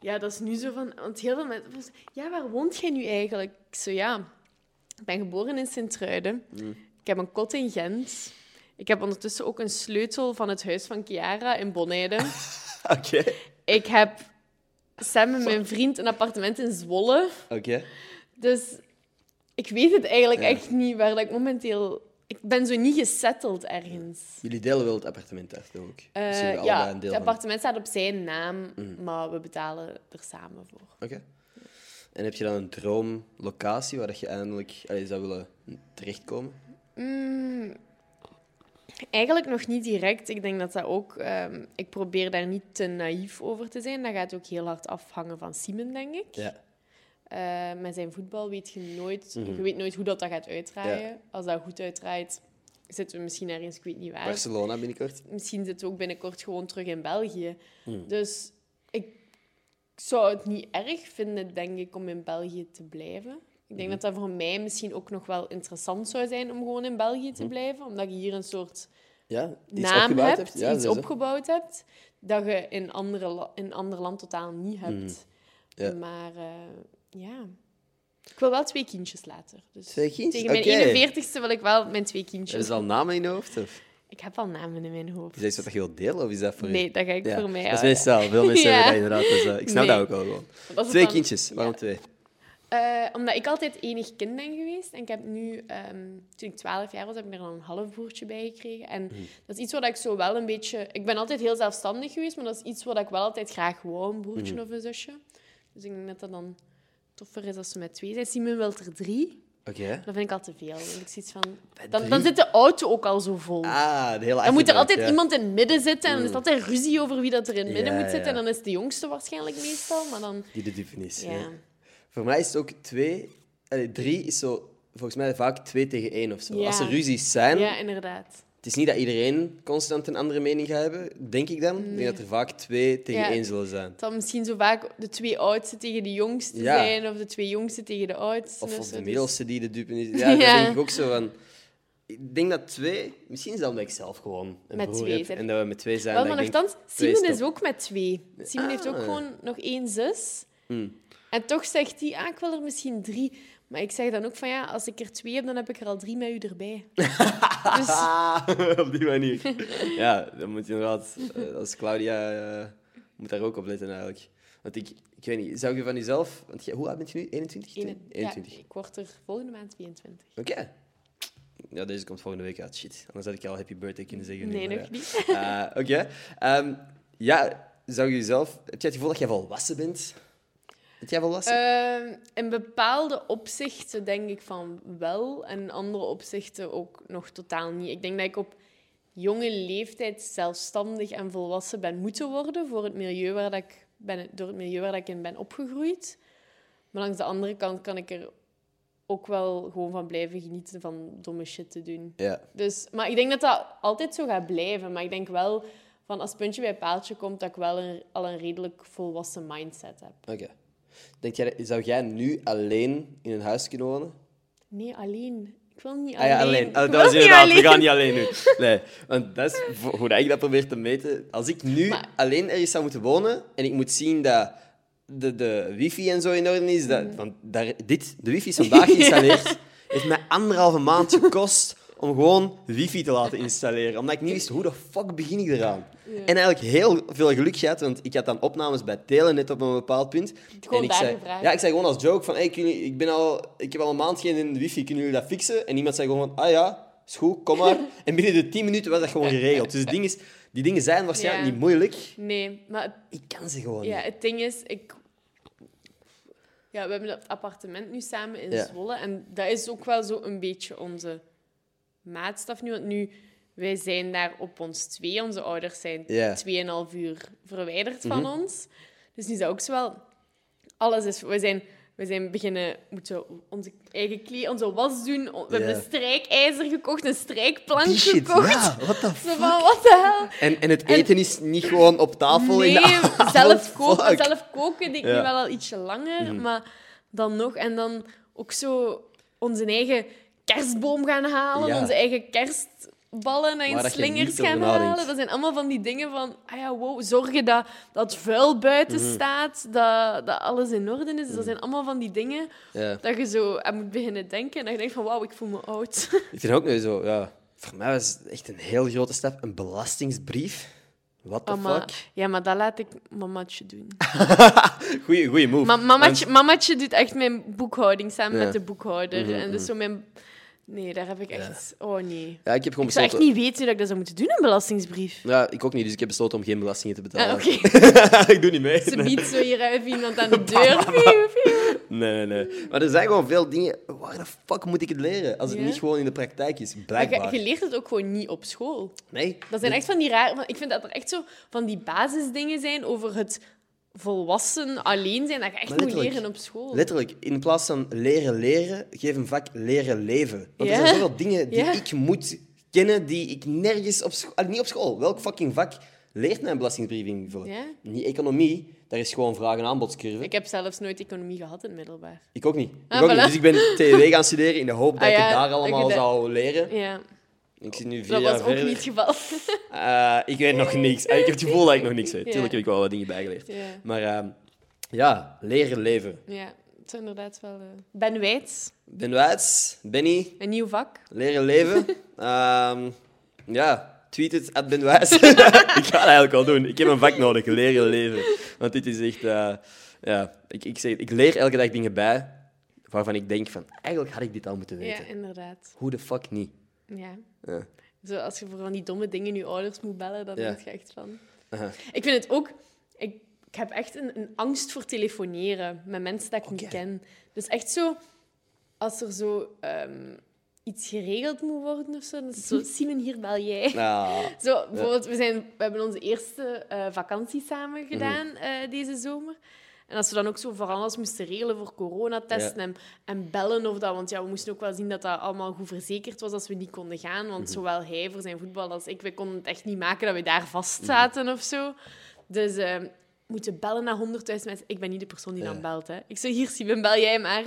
ja, dat is nu zo van... Want heel veel mensen... Ja, waar woont jij nu eigenlijk? Ik zo, ja... Ik ben geboren in Sint-Truiden. Hmm. Ik heb een kot in Gent. Ik heb ondertussen ook een sleutel van het huis van Chiara in Bonheide. Oké. ik heb samen met mijn vriend een appartement in Zwolle. Oké. Dus ik weet het eigenlijk Ja. echt niet waar ik momenteel... Ik ben zo niet gesetteld ergens. Jullie delen wel het appartement toch ook? Eh, Dus ja, een het van- appartement staat op zijn naam, maar we betalen er samen voor. Oké. En heb je dan een droomlocatie waar je eindelijk allee, zou willen terechtkomen? Mm, Eigenlijk nog niet direct. Ik denk dat dat ook... ehm, ik probeer daar niet te naïef over te zijn. Dat gaat ook heel hard afhangen van Simon, denk ik. Ja. Eh, met zijn voetbal weet je nooit... Mhm. Je weet nooit hoe dat, dat gaat uitdraaien. Ja. Als dat goed uitdraait, zitten we misschien ergens... Ik weet niet waar. Barcelona binnenkort. Misschien zitten we ook binnenkort gewoon terug in België. Hmm. Dus ik zou het niet erg vinden, denk ik, om in België te blijven. Ik denk dat dat voor mij misschien ook nog wel interessant zou zijn om gewoon in België te blijven. Omdat je hier een soort Ja, iets naam opgebouwd hebt, hebt. Ja, iets zo, opgebouwd hebt, dat je in, andere in ander land totaal niet hebt. Ja. Maar eh, ja... Ik wil wel twee kindjes later. Dus Twee kindjes? Tegen mijn Oké. 41ste wil ik wel mijn twee kindjes. ze al namen in je hoofd? Of? Ik heb al namen in mijn hoofd. Is dat iets wat je wilt delen? Of is dat voor je? Nee, dat ga ik Ja, voor mij Dat is meestal. Veel mensen Ja. hebben dat inderdaad. Dus, eh, ik snap Nee. dat ook wel gewoon. Is Twee dan- kindjes. Waarom Ja. twee? Eh, omdat ik altijd enig kind ben geweest. En ik heb nu, ehm, toen ik 12 jaar was, heb ik er dan een halfbroertje bij gekregen. En Hmm. dat is iets wat ik zo wel een beetje... Ik ben altijd heel zelfstandig geweest, maar dat is iets wat ik wel altijd graag wou, een broertje Hmm. of een zusje. Dus ik denk dat dat dan toffer is als ze met twee zijn. Simon wil er drie. Oké. Dat vind ik al te veel. Ik zoiets van... Dan, dan zit de auto ook al zo vol. Ah, de hele Dan moet er altijd ja. iemand in het midden zitten. En dan is er altijd ruzie over wie dat er in het midden Ja, moet zitten. En dan is de jongste waarschijnlijk meestal. Maar dan... Die de is. Ja. Voor mij is het ook twee... allee, drie is zo... Volgens mij vaak twee tegen één of zo. Als er ruzies zijn... Ja, inderdaad. Het is niet dat iedereen constant een andere mening gaat hebben, denk ik dan. Ik denk dat er vaak twee tegen Ja. één zullen zijn. Het zal misschien zo vaak de twee oudste tegen de jongste Ja. zijn, of de twee jongste tegen de oudste. Of, of de Dus- middelste die de dupe is. Ja, dat denk ik ook zo van... Ik denk dat twee... Misschien is dat omdat ik zelf gewoon een Met broer twee heb. En dat we met twee zijn. Wel, dat maar nogthans, Simon is is ook met twee. Simon heeft ook Ah. gewoon nog één zus. Hmm. En toch zegt hij, ah, ik wil er misschien drie. Maar ik zeg dan ook van, ja, als ik er twee heb, dan heb ik er al drie met u erbij. dus op die manier. ja, dan moet je inderdaad... eh, Als Claudia... eh, moet daar ook op letten, eigenlijk. Want ik... Ik weet niet, zou je van jezelf... Want hoe oud bent je nu? 21? één- ja, 21. ik word er volgende maand 22. Oké. Ja, deze komt volgende week uit. Shit. Anders had ik je al happy birthday kunnen zeggen. Nee, nog ja. niet. Eh, Oké. Ehm, ja, zou je jezelf... Heb jij het gevoel dat jij volwassen bent? Jij volwassen? Ehm, in bepaalde opzichten denk ik van wel, en in andere opzichten ook nog totaal niet. Ik denk dat ik op jonge leeftijd zelfstandig en volwassen ben moeten worden voor het milieu waar dat ik ben, door het milieu waar dat ik in ben opgegroeid. Maar langs de andere kant kan ik er ook wel gewoon van blijven genieten van domme shit te doen. ja. Dus, maar ik denk dat dat altijd zo gaat blijven. Maar ik denk wel van als puntje bij paaltje komt, dat ik wel een, al een redelijk volwassen mindset heb. Oké. Denk jij, zou jij nu alleen in een huis kunnen wonen? Nee, alleen. Ik wil niet Ah ja, alleen. alleen. Oh, wil dat niet inderdaad, we alleen. gaan niet alleen nu. Nee, want dat is hoe ik dat probeer te meten. Als ik nu Maar- alleen ergens zou moeten wonen en ik moet zien dat de, de wifi en zo in orde is, dat, Mm. want daar, dit, de wifi is vandaag geïnstalleerd, heeft mij anderhalve maand gekost om gewoon wifi te laten installeren. Omdat ik niet wist, hoe de fuck begin ik eraan? En eigenlijk heel veel geluk gehad, want ik had dan opnames bij Telenet op een bepaald punt. Gewoon en ik daar zei, gevraagd. Ja, ik zei gewoon als joke van, hey, kunnen jullie- ik, ben al, ik heb al een maand geen wifi, kunnen jullie dat fixen? En iemand zei gewoon van, ah ja, is goed, kom maar. En binnen de 10 minuten was dat gewoon geregeld. Dus het ding is, die dingen zijn waarschijnlijk Ja. niet moeilijk. Nee, maar het, Ik kan ze gewoon ja, niet. het ding is, ik... Ja, we hebben dat appartement nu samen in Ja. Zwolle. En dat is ook wel zo een beetje onze maatstaf nu. Want nu, wij zijn daar op ons twee. Onze ouders zijn Ja. 2,5 uur verwijderd van Mhm. ons. Dus nu is dat ook zo wel... Alles is... We zijn, we zijn beginnen... Moeten onze eigen kleding, onze was doen. We hebben een strijkijzer gekocht, een strijkplank Die shit, gekocht. ja, what the Zo van, wat? En, en het eten is niet gewoon op tafel nee, in de avond. zelf koken, zelf koken deed ik Ja. Mhm. nu wel al ietsje langer, maar dan nog. En dan ook zo onze eigen kerstboom gaan halen, Ja. onze eigen kerstballen en je slingers gaan halen. Dat zijn allemaal van die dingen van, ah ja, wow, zorgen dat, dat vuil buiten Mhm. staat, dat, dat alles in orde is. Dat zijn allemaal van die dingen Ja. dat je zo aan moet beginnen denken. En dat je denkt van, wauw, ik voel me oud. Ik vind ook nu zo, ja... Voor mij was het echt een heel grote stap. Een belastingsbrief. What the Oh, fuck? ja, maar dat laat ik mamatje doen. Goeie, goeie move. Ma mamatje, mamatje doet echt mijn boekhouding samen Ja. met de boekhouder. Mhm, En dus zo mijn... Nee, daar heb ik echt... Oh, nee. Ja, ik heb gewoon Ik zou echt niet weten hoe dat ik dat zou moeten doen, een belastingsbrief. Ja, ik ook niet, dus ik heb besloten om geen belastingen te betalen. Ah, Oké. ik doe niet mee. Ze biedt zo hier even iemand aan de deur. Nee, nee, nee. Maar er zijn gewoon veel dingen... Waar de fuck moet ik het leren? Als het Ja. niet gewoon in de praktijk is. Maar Blijkbaar. je, je leert het ook gewoon niet op school. Nee. Dat zijn echt van die rare... Ik vind dat er echt zo van die basisdingen zijn over het volwassen alleen zijn, dat je echt moet leren op school. Letterlijk, in plaats van leren leren, geef een vak leren leven. Want er zijn zoveel dingen die ik moet kennen die ik nergens op school... Niet op school. Welk fucking vak leert mij een belastingbrief invullen? Niet economie. Daar is gewoon vraag- en aanbodscurve. Ik, Ik heb zelfs nooit economie gehad in het middelbaar. ook niet. Ik Ah, ook voilà. niet. Dus ik ben TW gaan studeren in de hoop dat Ah, ik ja, het daar dat allemaal dat- zou leren. Ja, Ik zit nu vier dat jaar was ook verder. niet het geval. Eh, ik weet nog niks. Eh, Ik heb het gevoel dat ik nog niks weet. Ja. Tuurlijk heb ik wel wat dingen bijgeleerd. ja, Maar ehm, ja, leren leven. ja, het is inderdaad wel... eh, Ben Wijts, Ben Wijts, Benny, een nieuw vak. leren leven. Ehm, ja, tweet het at Ben Wijs. ik ga het eigenlijk wel doen. Ik heb een vak nodig, leren leven. Want dit is echt... ja, ik, ik, zeg, ik leer elke dag dingen bij waarvan ik denk van... Eigenlijk had ik dit al moeten weten. Ja, inderdaad. Hoe de fuck niet? Ja. Ja. Zo, als je voor van die domme dingen je ouders moet bellen, dan Ja. denk je echt van... Aha. Ik vind het ook... Ik, ik heb echt een, een angst voor telefoneren met mensen dat ik niet ken. Dus echt zo... Als er zo ehm, iets geregeld moet worden of zo, dan is het zo... Simon, hier bel jij. Nou, Zo, bijvoorbeeld, we, zijn, we hebben onze eerste eh, vakantie Mhm. samen gedaan eh, deze zomer. En als we dan ook zo voor alles moesten regelen voor coronatesten Ja. en, en bellen of dat, want ja, we moesten ook wel zien dat dat allemaal goed verzekerd was als we niet konden gaan. Want Mhm. zowel hij voor zijn voetbal als ik, we konden het echt niet maken dat we daar vast zaten of zo. Dus eh, moeten bellen naar 100.000 mensen. Ik ben niet de persoon die dan belt. Hè. Ik zeg hier, Simon, bel jij maar.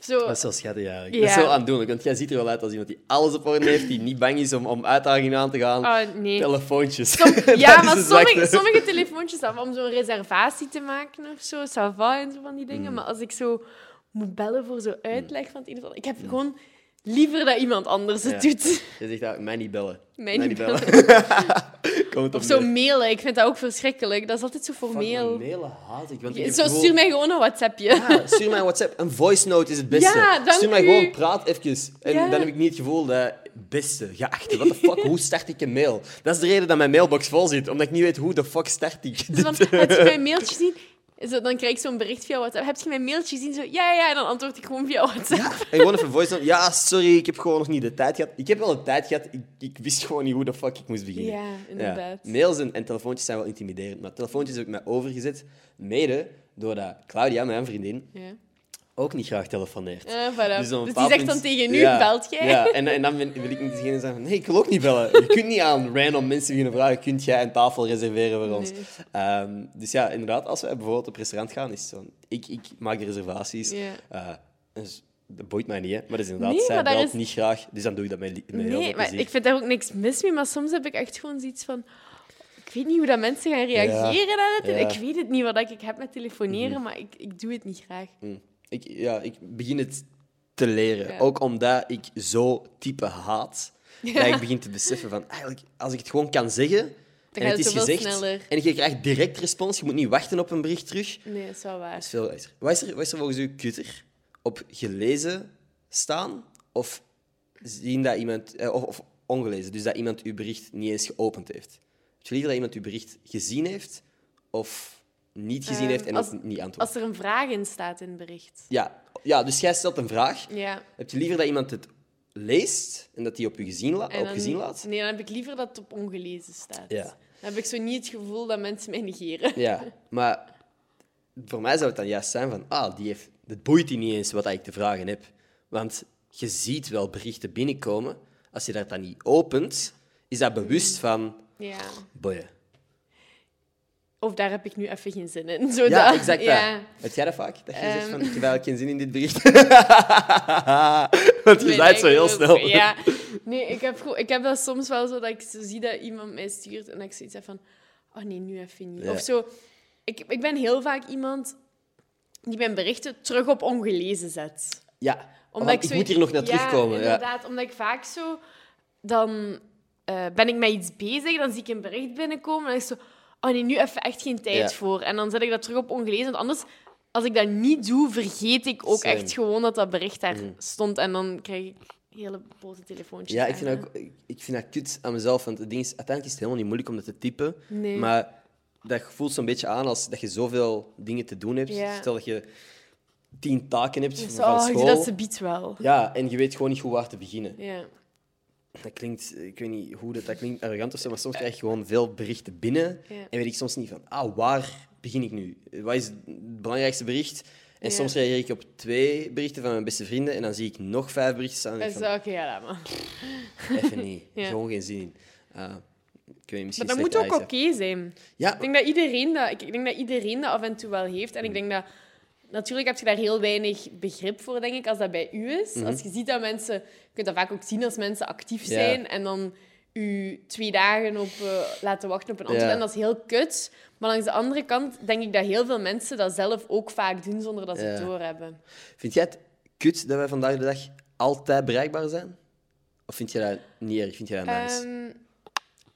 Zo, dat is wel schattig eigenlijk. Ja. Dat is zo aandoenlijk, want jij ziet er wel uit als iemand die alles op orde heeft, die niet bang is om, om uitdagingen aan te gaan. ah, nee. Telefoontjes. Som- ja, maar sommige, sommige telefoontjes om zo'n reservatie te maken of zo, ça va en zo van die Mm. dingen. Maar als ik zo moet bellen voor zo'n uitleg van het een of ander, ik heb gewoon liever dat iemand anders het Ja. doet. Je zegt dat, mij niet bellen. Mij niet het Of zo neer. mailen, ik vind dat ook verschrikkelijk. Dat is altijd zo formeel. mailen haat ik. Want ik Zo, gewoon- stuur mij gewoon een WhatsAppje. Ja, stuur mij een WhatsApp. Een voice note is het beste. Ja, dank stuur mij u. gewoon, praat even. En Ja. dan heb ik niet het gevoel dat... Beste, geachte, what the fuck, hoe start ik een mail? Dat is de reden dat mijn mailbox vol zit. Omdat ik niet weet hoe de fuck start ik van, heb je mijn mailtje gezien? Zo, dan krijg ik zo'n bericht via WhatsApp. Heb je mijn mailtje gezien? Zo, ja, ja, ja. En dan antwoord ik gewoon via WhatsApp. Ja, en gewoon even voice note. Ja, sorry, ik heb gewoon nog niet de tijd gehad. Ik heb wel de tijd gehad, ik, ik wist gewoon niet hoe de fuck ik moest beginnen. Ja, inderdaad. Ja, mails en, en telefoontjes zijn wel intimiderend, maar telefoontjes heb ik mij overgezet, mede doordat Claudia, mijn vriendin, Ja. Ook niet graag telefoneert. Voilà. Dus, Dus die zegt dan tegen u, Ja, belt jij? Ja, en, en dan ben- wil ik niet degene zijn van, nee, ik wil ook niet bellen. Je kunt niet aan random mensen beginnen vragen, kunt jij een tafel reserveren voor ons? Nee. Ehm, dus ja, inderdaad, als we bijvoorbeeld op restaurant gaan, is het zo, ik, ik maak reservaties. Ja. Eh, dus dat boeit mij niet, hè. maar dat is inderdaad, Nee, zij belt is- niet graag, dus dan doe ik dat met, met heel veel Nee, maar ik vind daar ook niks mis mee. Maar soms heb ik echt gewoon zoiets van... Ik weet niet hoe dat mensen gaan reageren aan het. Ja. Ik weet het niet wat ik heb met telefoneren, maar ik, ik doe het niet graag. Mm. Ik, ja, ik begin het te leren. Ja. Ook omdat ik zo type haat. Dat ik begin te beseffen van, eigenlijk, als ik het gewoon kan zeggen... Dan en het is gezegd, sneller. en je krijgt direct respons. Je moet niet wachten op een bericht terug. Nee, dat is wel waar. Dat is veel. Wat is er, wat is er volgens u kutter? Op gelezen staan of zien dat iemand... eh, Of, of ongelezen, dus dat iemand uw bericht niet eens geopend heeft. Heb je liever dat iemand uw bericht gezien heeft of niet gezien heeft en als- ook niet antwoordt? Als er een vraag in staat in het bericht. Ja. ja, dus jij stelt een vraag. Ja. Heb je liever dat iemand het leest en dat hij op, je gezien, la- op gezien laat? Nee, dan heb ik liever dat het op ongelezen staat. Ja. Dan heb ik zo niet het gevoel dat mensen mij negeren. Ja, maar voor mij zou het dan juist zijn van, ah, die heeft, het boeit die niet eens wat ik te vragen heb. Want je ziet wel berichten binnenkomen. Als je dat dan niet opent, is dat bewust van, Ja. boeien. Of daar heb ik nu even geen zin in. Zo Ja, dat- exact ja. Heb jij dat vaak? Dat je zegt Ehm. van, ik heb eigenlijk geen zin in dit bericht. Want je Nee, zei het zo heel ik- snel. Ja. Nee, ik heb, ik heb dat soms wel zo dat ik zo zie dat iemand mij stuurt en dat ik zoiets heb van... Oh nee, nu even niet. Ja. Of zo... Ik, ik ben heel vaak iemand die mijn berichten terug op ongelezen zet. Ja, Omdat ik zo- moet hier nog naar ja, terugkomen. Ja, inderdaad. Omdat ik vaak zo... Dan eh, ben ik met iets bezig, dan zie ik een bericht binnenkomen en dan is zo... Oh nee, nu even echt geen tijd Ja. voor. En dan zet ik dat terug op ongelezen. Want anders, als ik dat niet doe, vergeet ik ook Same. echt gewoon dat dat bericht daar Mhm. stond. En dan krijg ik hele boze telefoontjes. Ja, ik vind, dat ook, ik- ik vind dat kut aan mezelf. Want het ding is, uiteindelijk is het helemaal niet moeilijk om dat te typen. Nee. Maar dat voelt zo'n beetje aan als dat je zoveel dingen te doen hebt. Ja. Stel dat je tien taken hebt Dus, van oh, school. dat ze biedt wel. Ja, en je weet gewoon niet hoe waar te beginnen. Ja. Dat klinkt, ik weet niet hoe dat, dat klinkt, arrogant of zo, maar soms krijg je gewoon veel berichten binnen. Ja. En weet ik soms niet van, ah, waar begin ik nu? Wat is het belangrijkste bericht? En Ja. soms reageer ik op twee berichten van mijn beste vrienden en dan zie ik nog vijf berichten staan. En Dat ik is van, oké, ja, maar. even niet. Ja. Gewoon geen zin in. Ik weet niet, misschien Maar dat moet ook oké zijn. Ja, Ik denk, dat iedereen dat, ik, denk dat iedereen dat af en toe wel heeft. En ik denk dat... Natuurlijk heb je daar heel weinig begrip voor, denk ik, als dat bij u is. Mhm. Als je ziet dat mensen... Je kunt dat vaak ook zien als mensen actief zijn en dan u twee dagen op eh, laten wachten op een antwoord. En dat is heel kut. Maar langs de andere kant denk ik dat heel veel mensen dat zelf ook vaak doen zonder dat ze het doorhebben. Vind jij het kut dat wij vandaag de dag altijd bereikbaar zijn? Of vind je dat niet erg? Vind je dat nice? Ehm,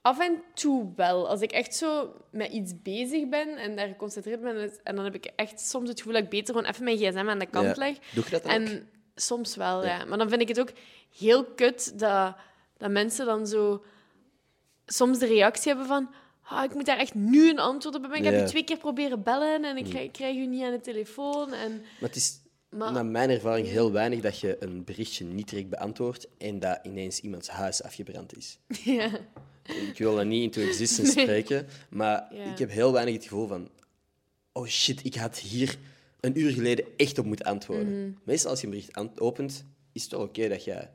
af en toe wel. Als ik echt zo met iets bezig ben en daar geconcentreerd ben, en dan heb ik echt soms het gevoel dat ik beter gewoon even mijn gsm aan de kant Ja. leg. Doe je dat dan ook? En soms wel, Ja. ja. Maar dan vind ik het ook heel kut dat, dat mensen dan zo soms de reactie hebben van ah, ik moet daar echt nu een antwoord op hebben. Ik heb je twee keer proberen bellen en ik krijg, ik krijg u niet aan de telefoon. En, Maar het is maar, naar mijn ervaring heel weinig dat je een berichtje niet direct beantwoordt en dat ineens iemands huis afgebrand is. ja. Ik wil dat niet into existence Nee. spreken, maar Ja. ik heb heel weinig het gevoel van... Oh shit, ik had hier een uur geleden echt op moeten antwoorden. Mhm. Meestal als je een bericht opent, is het wel oké dat jij...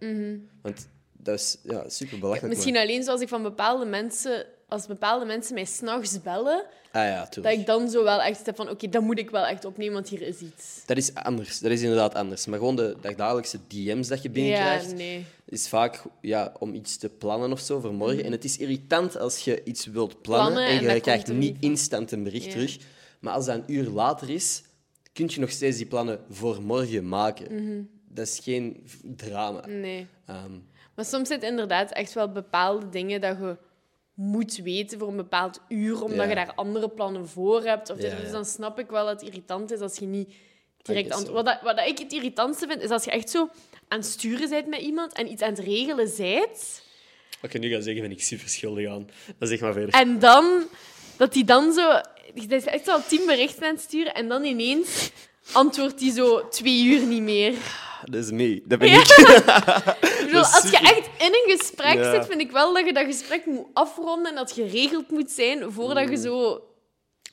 Want dat is ja, super belachelijk. Mhm. Misschien alleen zoals ik van bepaalde mensen... Als bepaalde mensen mij s'nachts bellen, Ah ja, dat ik dan zo wel echt heb van... Oké, dat moet ik wel echt opnemen, want hier is iets. Dat is anders. Dat is inderdaad anders. Maar gewoon de dagdagelijkse DM's dat je binnenkrijgt, Ja, nee. Is vaak ja, om iets te plannen of zo voor morgen. En het is irritant als je iets wilt plannen, Plannen en en je krijgt niet van. instant een bericht terug. Maar als dat een uur later is, kun je nog steeds die plannen voor morgen maken. Mhm. Dat is geen drama. Nee. Ehm, Maar soms zijn het inderdaad echt wel bepaalde dingen dat je moet weten voor een bepaald uur, omdat Ja. je daar andere plannen voor hebt. Of. Ja, Dus dan snap ik wel dat het irritant is als je niet direct. Wat, dat- wat dat ik het irritantste vind, is als je echt zo aan het sturen bent met iemand en iets aan het regelen bent. Wat ik nu ga zeggen, ben ik super schuldig aan. Dat zeg maar verder. En dan, dat die dan zo... Dat is echt al tien berichten aan het sturen en dan ineens antwoordt die zo twee uur niet meer. Dat is me. Dat ben Ja. ik. Ik bedoel, als je echt in een gesprek Ja. zit, vind ik wel dat je dat gesprek moet afronden en dat geregeld moet zijn voordat je zo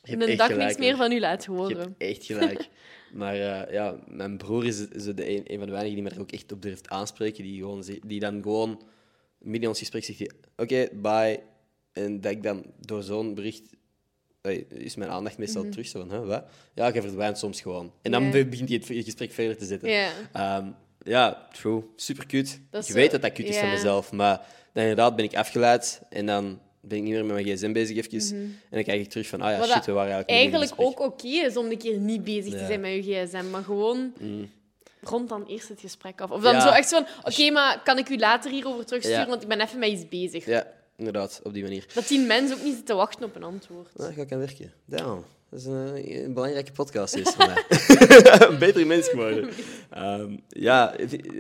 Mm. Je hebt een dag gelijk, niks meer van u laat Je horen. hebt echt gelijk. Maar eh, ja, mijn broer is, is de een, een van de weinigen die me er ook echt op durft aanspreken. Die, gewoon, die dan gewoon midden in ons gesprek zegt: Oké, bye. En dat ik dan door zo'n bericht. Is mijn aandacht meestal terug zo van, huh, wat? Ja, je verdwijnt soms gewoon. En dan begint hij het gesprek verder te zetten. Ja. Ehm, ja, true. Super cute. Dat zo- weet dat dat cute is van mezelf. Maar dan inderdaad ben ik afgeleid en dan ben ik niet meer met mijn gsm bezig even. En dan krijg ik terug van, ah ja, Wat shit, we waren eigenlijk Eigenlijk ook oké is om een keer niet bezig te zijn met je gsm, maar gewoon rond dan eerst het gesprek af. Of dan Ja. zo echt van, oké, maar kan ik u later hierover terugsturen, Ja. want ik ben even met iets bezig. Ja, inderdaad, op die manier. Dat die mens ook niet zit te wachten op een antwoord. Nou, ga ik aan werken. Damn. Dat is een, een belangrijke podcast is voor mij. een betere mens geworden. Ehm, ja,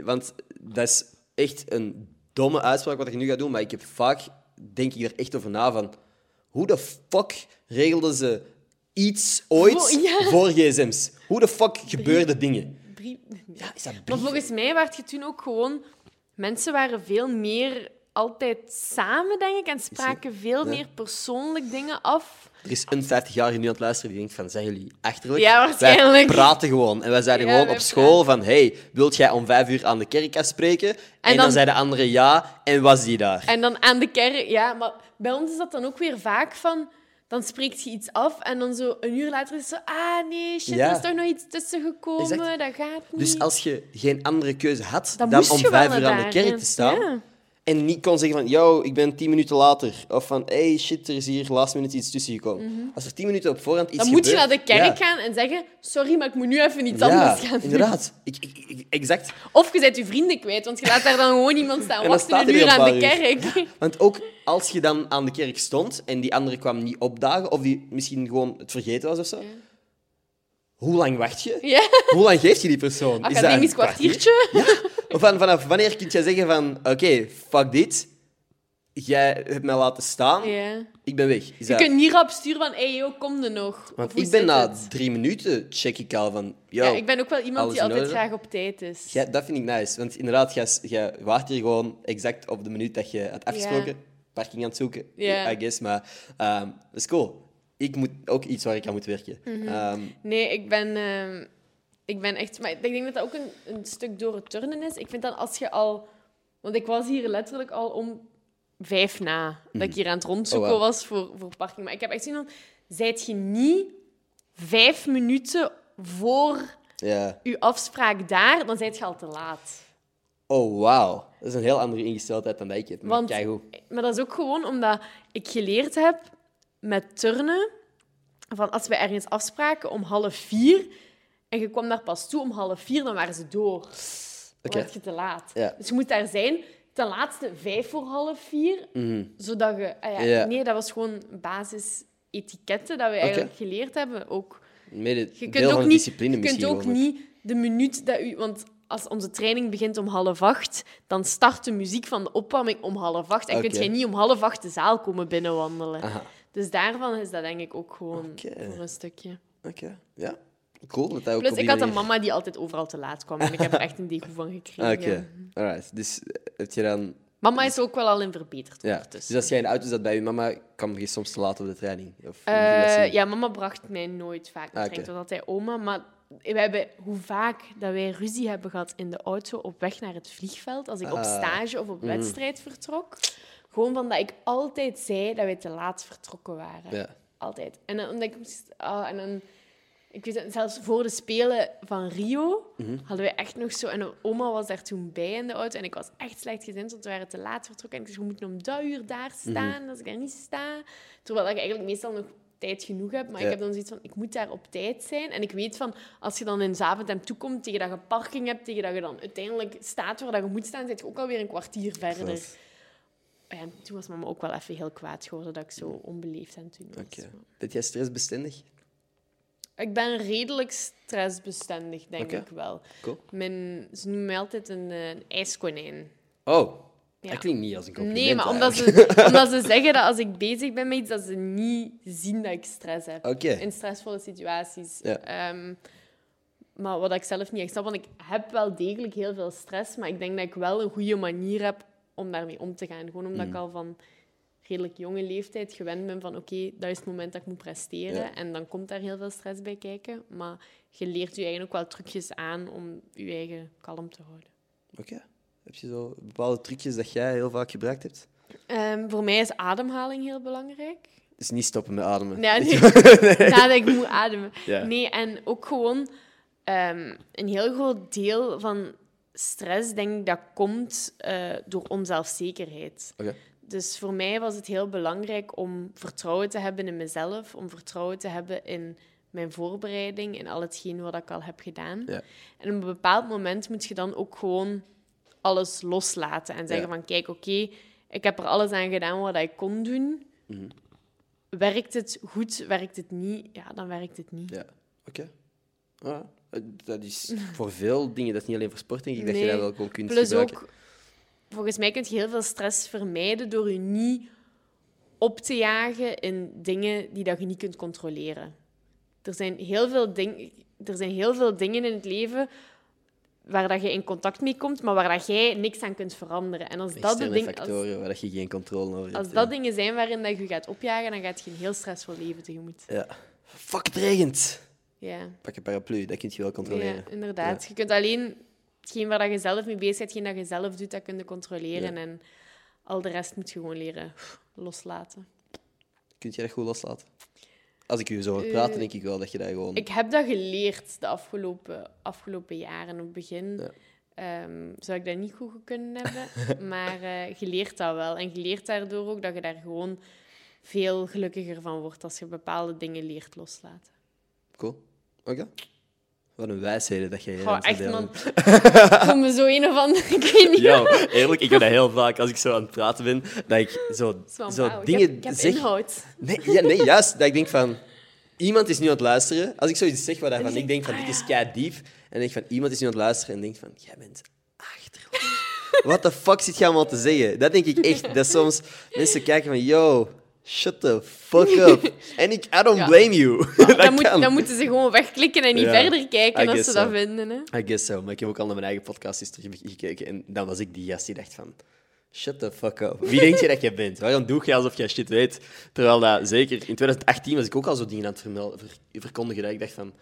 want dat is echt een domme uitspraak wat ik nu ga doen, maar ik heb vaak, denk ik er echt over na van, hoe de fuck regelden ze iets ooit Voor- ja. voor gsm's? Hoe de fuck gebeurden dingen? Brief- Ja, is dat Maar volgens mij werd je toen ook gewoon... Mensen waren veel meer altijd samen, denk ik, en spraken veel Ja. meer persoonlijk dingen af. Er is een 50-jarige nu aan het luisteren die denkt van, zijn jullie achterlijk? Ja, waarschijnlijk. Wij praten gewoon. En wij zeiden Ja, gewoon op school van, hey, wilt jij om vijf uur aan de kerk afspreken? En, dan, dan- zei de andere ja, en was die daar? En dan aan de kerk... Ja, maar bij ons is dat dan ook weer vaak van... Dan spreekt je iets af en dan zo een uur later is het zo... Ah, nee, shit, Ja. er is toch nog iets tussen gekomen. Exact. Dat gaat niet. Dus als je geen andere keuze had Dan om vijf uur aan de kerk te staan... Ja. En niet kon zeggen van, yo, ik ben tien minuten later. Of van, hey, shit, er is hier last minute iets tussen gekomen. Als er tien minuten op voorhand iets Mhm. Dan moet je naar gebeurt- de kerk ja. gaan en zeggen... Sorry, maar ik moet nu even iets Ja, anders gaan doen. inderdaad. Ik, ik, ik- exact. Of je bent je vrienden kwijt, want je laat daar dan gewoon iemand staan En dan wachten een uur aan de kerk. Want ook als je dan aan de kerk stond en die andere kwam niet opdagen, of die misschien gewoon het vergeten was of zo, hoe lang wacht je? Hoe lang geeft je die persoon? Is dat een academisch kwartiertje. Of van, vanaf wanneer kun je zeggen van, oké, fuck dit, jij hebt mij laten staan, Ja. ik ben weg. Is Je dat- kunt niet rap sturen van, hey, yo, kom er nog. Want ik ben na het? drie minuten, check ik al van... Yo, Ja, ik ben ook wel iemand die altijd graag op tijd is. jij- dat vind ik nice. Want inderdaad, jij, jij waart hier gewoon exact op de minuut dat je had afgesproken. Parking aan het zoeken, Ja. I guess. Maar dat is cool. Ik moet ook iets waar ik aan moet werken. Mhm. Ehm, Nee, ik ben, ehm, ik ben echt... Maar ik denk dat dat ook een, een stuk door het turnen is. Ik vind dat als je al... Want ik was hier letterlijk al om vijf na. Dat ik hier aan het rondzoeken Oh, wow. was voor, voor parking. Maar ik heb echt zin van... Zijt je niet vijf minuten voor ja. je afspraak daar, dan zijt je al te laat. Oh, wauw. Dat is een heel andere ingesteldheid dan dat ik heb. Maar Want-. Maar dat is ook gewoon omdat ik geleerd heb met turnen, van als we ergens afspraken om half vier en je kwam daar pas toe om half vier, dan waren ze door. Dan werd je te laat. Ja. Dus je moet daar zijn ten laatste vijf voor half vier, Mhm. zodat je... ah ja. Nee, dat was gewoon basis etiketten dat we eigenlijk geleerd hebben. Ook, Mede, je kunt ook, niet, je kunt ook niet de minuut dat u... Want als onze training begint om half acht, dan start de muziek van de opwarming om half acht. En Oké. kunt jij niet om half acht de zaal komen binnenwandelen. Aha. Dus daarvan is dat denk ik ook gewoon voor een stukje. Oké, ja. Cool dat dat ook Plus, ik had een mama die altijd overal te laat kwam. En ik heb er echt een degoe van gekregen. Oké, alright. Dus eh, heb je dan... Mama is ook wel al in verbeterd Ja. Dus als jij in de auto zat bij je mama, kwam je soms te laat op de training? Of Eh, ja, mama bracht mij nooit vaak naar Ah. Het was altijd oma. Maar we hebben, hoe vaak dat wij ruzie hebben gehad in de auto op weg naar het vliegveld, als ik op Ah. stage of op Mhm. wedstrijd vertrok. Gewoon van dat ik altijd zei dat wij te laat vertrokken waren. Ja. Altijd. En dan, omdat ik, ah, en dan, ik weet het, zelfs voor de Spelen van Rio Mhm. hadden we echt nog zo... En mijn oma was daar toen bij in de auto en ik was echt slecht gezind, want we waren te laat vertrokken. En ik zei, we moeten om dat uur daar Mhm. staan, als ik daar niet sta. Terwijl ik eigenlijk meestal nog tijd genoeg heb, maar Ja. ik heb dan zoiets van, ik moet daar op tijd zijn. En ik weet van, als je dan in Zaventem toekomt, tegen dat je parking hebt, tegen dat je dan uiteindelijk staat waar dat je moet staan, zit je ook alweer een kwartier verder. Ja, en toen was mama ook wel even heel kwaad geworden dat ik zo onbeleefd aan het doen was. Oké. Ben jij stressbestendig? Ik ben redelijk stressbestendig, denk ik wel. Cool. Mijn, ze noemen mij altijd een, eh, een ijskonijn. Oh, Ja. dat klinkt niet als een compliment. Nee, maar omdat eigenlijk. ze, omdat ze zeggen dat als ik bezig ben met iets, dat ze niet zien dat ik stress heb. In stressvolle situaties. Ja. Ehm, maar wat ik zelf niet echt snap, want ik heb wel degelijk heel veel stress, maar ik denk dat ik wel een goede manier heb om daarmee om te gaan. Gewoon omdat Mm. ik al van redelijk jonge leeftijd gewend ben van oké, dat is het moment dat ik moet presteren. Ja. En dan komt daar heel veel stress bij kijken. Maar je leert je eigenlijk ook wel trucjes aan om je eigen kalm te houden. Oké. Heb je zo bepaalde trucjes dat jij heel vaak gebruikt hebt? Ehm, voor mij is ademhaling heel belangrijk. Dus niet stoppen met ademen. Nee, nee. Nadat ik moet ademen. Ja. Nee, en ook gewoon ehm, een heel groot deel van stress, denk ik, dat komt eh, door onzelfzekerheid. Oké. Dus voor mij was het heel belangrijk om vertrouwen te hebben in mezelf, om vertrouwen te hebben in mijn voorbereiding, in al hetgeen wat ik al heb gedaan. Ja. En op een bepaald moment moet je dan ook gewoon alles loslaten en zeggen Ja. van, kijk, oké, ik heb er alles aan gedaan wat ik kon doen. Mhm. Werkt het goed, werkt het niet? Ja, dan werkt het niet. Ja, oké. Ah, eh, dat is voor veel dingen, dat is niet alleen voor sport, denk ik, dat je dat wel gewoon kunt Plus gebruiken. ook, volgens mij kun je heel veel stress vermijden door je niet op te jagen in dingen die dat je niet kunt controleren. Er zijn heel veel, ding, er zijn heel veel dingen in het leven waar dat je in contact mee komt, maar waar dat jij niks aan kunt veranderen. En als dat, de ding, als, factoren waar dat je geen controle over hebt. als ja. dat dingen zijn waarin dat je gaat opjagen, dan gaat je een heel stressvol leven tegemoet. Ja. Fuck, het regent. Ja. Pak een paraplu, dat kun je wel controleren. Ja, inderdaad. Je kunt alleen hetgeen waar dat je zelf mee bezig bent, hetgeen dat je zelf doet, dat kun je controleren. Ja. En al de rest moet je gewoon leren loslaten. Kun je dat goed loslaten? Als ik u zo hoor praten, Eh, denk ik wel dat je dat gewoon... Ik heb dat geleerd de afgelopen, afgelopen jaren. Op het begin Ja. ehm, zou ik dat niet goed kunnen hebben. maar eh je leert dat wel. En je leert daardoor ook dat je daar gewoon veel gelukkiger van wordt als je bepaalde dingen leert loslaten. Cool. Oké. Wat een wijsheden dat jij hier Goh, echt, man. Ik voel me zo een of ander... Ik weet niet. Ja, eerlijk, ik heb dat heel vaak als ik zo aan het praten ben, dat ik zo, zo dingen ik heb, ik heb zeg. inhoud. Nee, ja, nee, juist. Dat ik denk van... Iemand is nu aan het luisteren. Als ik zoiets zeg waarvan ik denk van, ah, dit is kei diep. En denk van, iemand is nu aan het luisteren en denkt van, jij bent achterlijk. What the fuck zit je allemaal te zeggen? Dat denk ik echt. Dat soms mensen kijken van, yo, shut the fuck up. En ik, I don't Ja. blame you. dat Dan, moet, dan moeten ze gewoon wegklikken en niet Ja, verder kijken als ze dat vinden. Hè. I guess so. Maar ik heb ook al naar mijn eigen podcast teruggekeken en dan was ik die gast die dacht van... Shut the fuck up. Wie denk je dat je bent? Waarom doe je alsof jij shit weet? Terwijl dat zeker... In 2018 was ik ook al zo dingen aan het vermel- ver- verkondigen dat ik dacht van...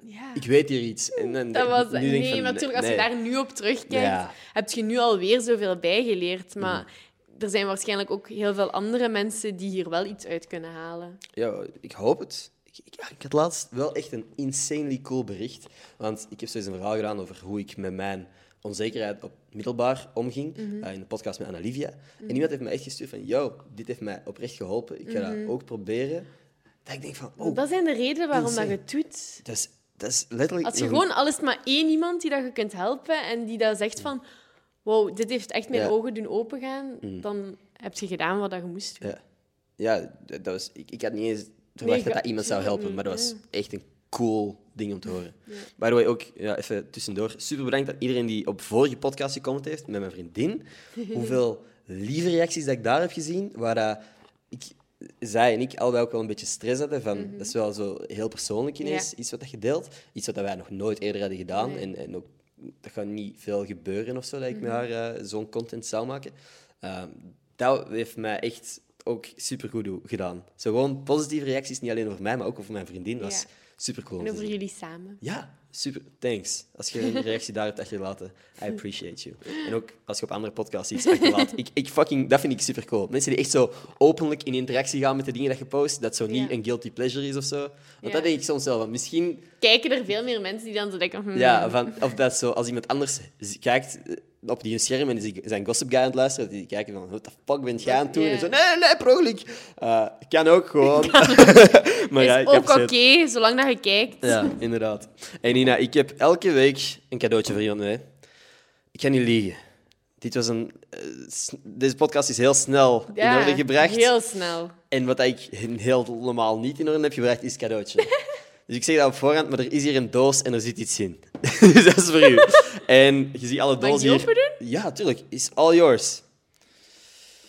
Ja. Ik weet hier iets. En, dan Dat was, nu nee, van, natuurlijk, als nee. je daar nu op terugkijkt. Mhm. heb je nu alweer zoveel bijgeleerd. Maar er zijn waarschijnlijk ook heel veel andere mensen die hier wel iets uit kunnen halen. Ja, ik hoop het. Ik, ik, ik had laatst wel echt een insanely cool bericht. Want ik heb zo eens een verhaal gedaan over hoe ik met mijn onzekerheid op middelbaar omging. Mhm. eh, in de podcast met Annalivia. En iemand heeft me echt gestuurd van... Yo, dit heeft mij oprecht geholpen. Ik ga Mhm. dat ook proberen. Dat ik denk van... Oh, Dat zijn de redenen waarom dat je het doet. dat is, dat is letterlijk... Als je gewoon, al is het maar één iemand die dat je kunt helpen en die dat zegt van wow, dit heeft echt mijn Ja. Mhm. ogen doen opengaan, dan heb je gedaan wat je moest doen. Ja, ja dat was, ik, ik had niet eens verwacht Nee, dat dat iemand zou helpen, maar dat was echt een cool ding om te horen. By the way, ook ja, even tussendoor, super bedankt aan iedereen die op vorige podcast gecomment heeft met mijn vriendin. Hoeveel lieve reacties dat ik daar heb gezien, waar ik, zij en ik allebei ook wel een beetje stress hadden van, dat is wel zo heel persoonlijk ineens, Ja. iets wat dat je deelt. Iets wat wij nog nooit eerder hadden gedaan Nee. en, en ook, dat gaat niet veel gebeuren of zo, dat ik met haar eh, zo'n content zou maken. Ehm, dat heeft mij echt ook supergoed gedaan. Zo gewoon positieve reacties, niet alleen over mij, maar ook over mijn vriendin, was Ja. Super cool. En over jullie samen. Ja, super. Thanks. Als je een reactie daar hebt achtergelaten, I appreciate you. En ook als je op andere podcasts iets achterlaat. Ik, ik fucking, dat vind ik super cool. Mensen die echt zo openlijk in interactie gaan met de dingen dat je post, dat zo niet Ja. een guilty pleasure is of zo. Want Ja. dat denk ik soms wel. Want misschien Kijken er veel meer mensen die dan zo denken... hmm, ja, van, of dat zo, als iemand anders kijkt op die scherm en die zijn Gossip Guy aan het luisteren, die kijken van, what the fuck ben jij aan het doen? En zo, nee, nee, per ongeluk. Eh, kan ook gewoon. maar ja, ik ook oké, zolang dat je kijkt. Ja, inderdaad. En Nina, ik heb elke week een cadeautje voor iemand mee. Ik ga niet liegen. Dit was een, eh, deze podcast is heel snel Ja, in orde gebracht. Heel snel. En wat ik helemaal niet in orde heb gebracht, is cadeautje. dus ik zeg dat op voorhand, maar er is hier een doos en er zit iets in. dus dat is voor u. En je ziet alle dozen hier. open Ja, tuurlijk. Is all yours.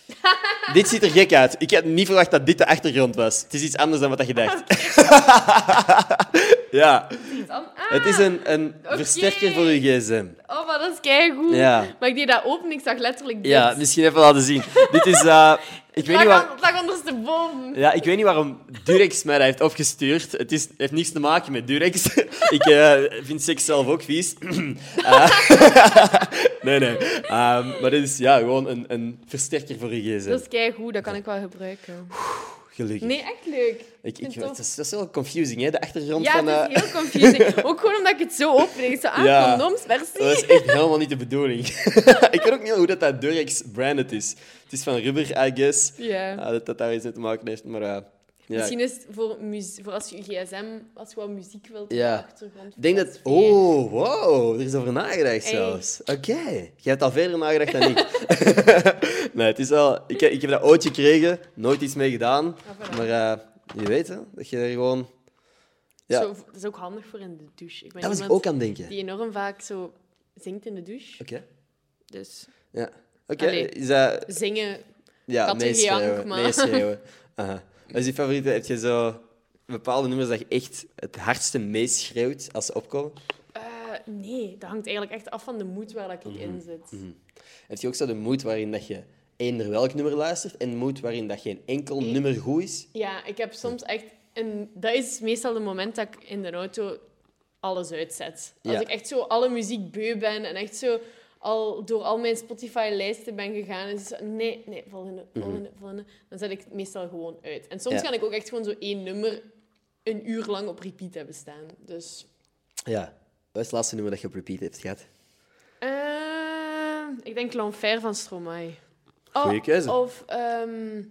dit ziet er gek uit. Ik had niet verwacht dat dit de achtergrond was. Het is iets anders dan wat je dacht. ja, Ah, het is een, een versterker voor je gsm. Oh, maar dat is keigoed. Ja. Maar ik deed dat open, ik zag letterlijk dit. Ja, misschien even laten zien. dit is... eh, ik, weet Het niet lag, waar, het ondersteboven. ja, ik weet niet waarom Durex mij dat heeft opgestuurd. Het is, heeft niets te maken met Durex. ik eh, vind seks zelf ook vies. Eh, nee, nee. Ehm, maar dit is ja, gewoon een, een versterker voor je gsm. Dat is keigoed, dat kan ik wel gebruiken. Gelukkig. Nee, echt leuk. Ik, ik, het is, dat is wel confusing, hè? De achtergrond Ja, van... het eh, is heel confusing. Ook gewoon omdat ik het zo open. Ik zo, ah, Ja. condooms, merci. Dat is echt helemaal niet de bedoeling. ik weet ook niet hoe dat, dat Durex branded is. Het is van rubber, I guess. Ja. Ah, dat dat daar iets mee te maken heeft, maar... ja. Misschien is het voor, voor als je je gsm, als je wat muziek wilt Ja. de achtergrond. Ik denk dat... Oh, wow. Er is over nagedacht Hey. zelfs. Oké. Jij hebt al verder nagedacht dan ik. nee, het is wel... Ik, ik heb dat ooit gekregen. Nooit iets mee gedaan. Ah, voilà. Maar eh, je weet, hè. Dat je er gewoon... Ja, Zo, dat is ook handig voor in de douche. Ik ben dat was ik ook aan het denken. Oké. die enorm vaak zo zingt in de douche. Dus Ja. Oké. Is dat... zingen... Ja, meeschreeuwen. Aha. Wat is je favoriete? Heb je zo bepaalde nummers dat je echt het hardste meeschreeuwt als ze opkomen? eh, nee, dat hangt eigenlijk echt af van de moed waar dat ik Mhm. in zit. Heb je ook zo de mood waarin dat je eender welk nummer luistert en de mood waarin dat geen enkel nummer goed is? Ja, ik heb soms echt... En dat is meestal het moment dat ik in de auto alles uitzet. Als Ja. ik echt zo alle muziek beu ben en echt zo al door al mijn Spotify-lijsten ben gegaan en zo, nee, nee, volgende, volgende, volgende, dan zet ik het meestal gewoon uit. En soms Mhm. Ja. kan ik ook echt gewoon zo één nummer een uur lang op repeat hebben staan. Dus... Ja. Wat is het laatste nummer dat je op repeat hebt gehad? Eh, ik denk L'Enfer van Stromae. Oh, Goeie keuze. Of ehm,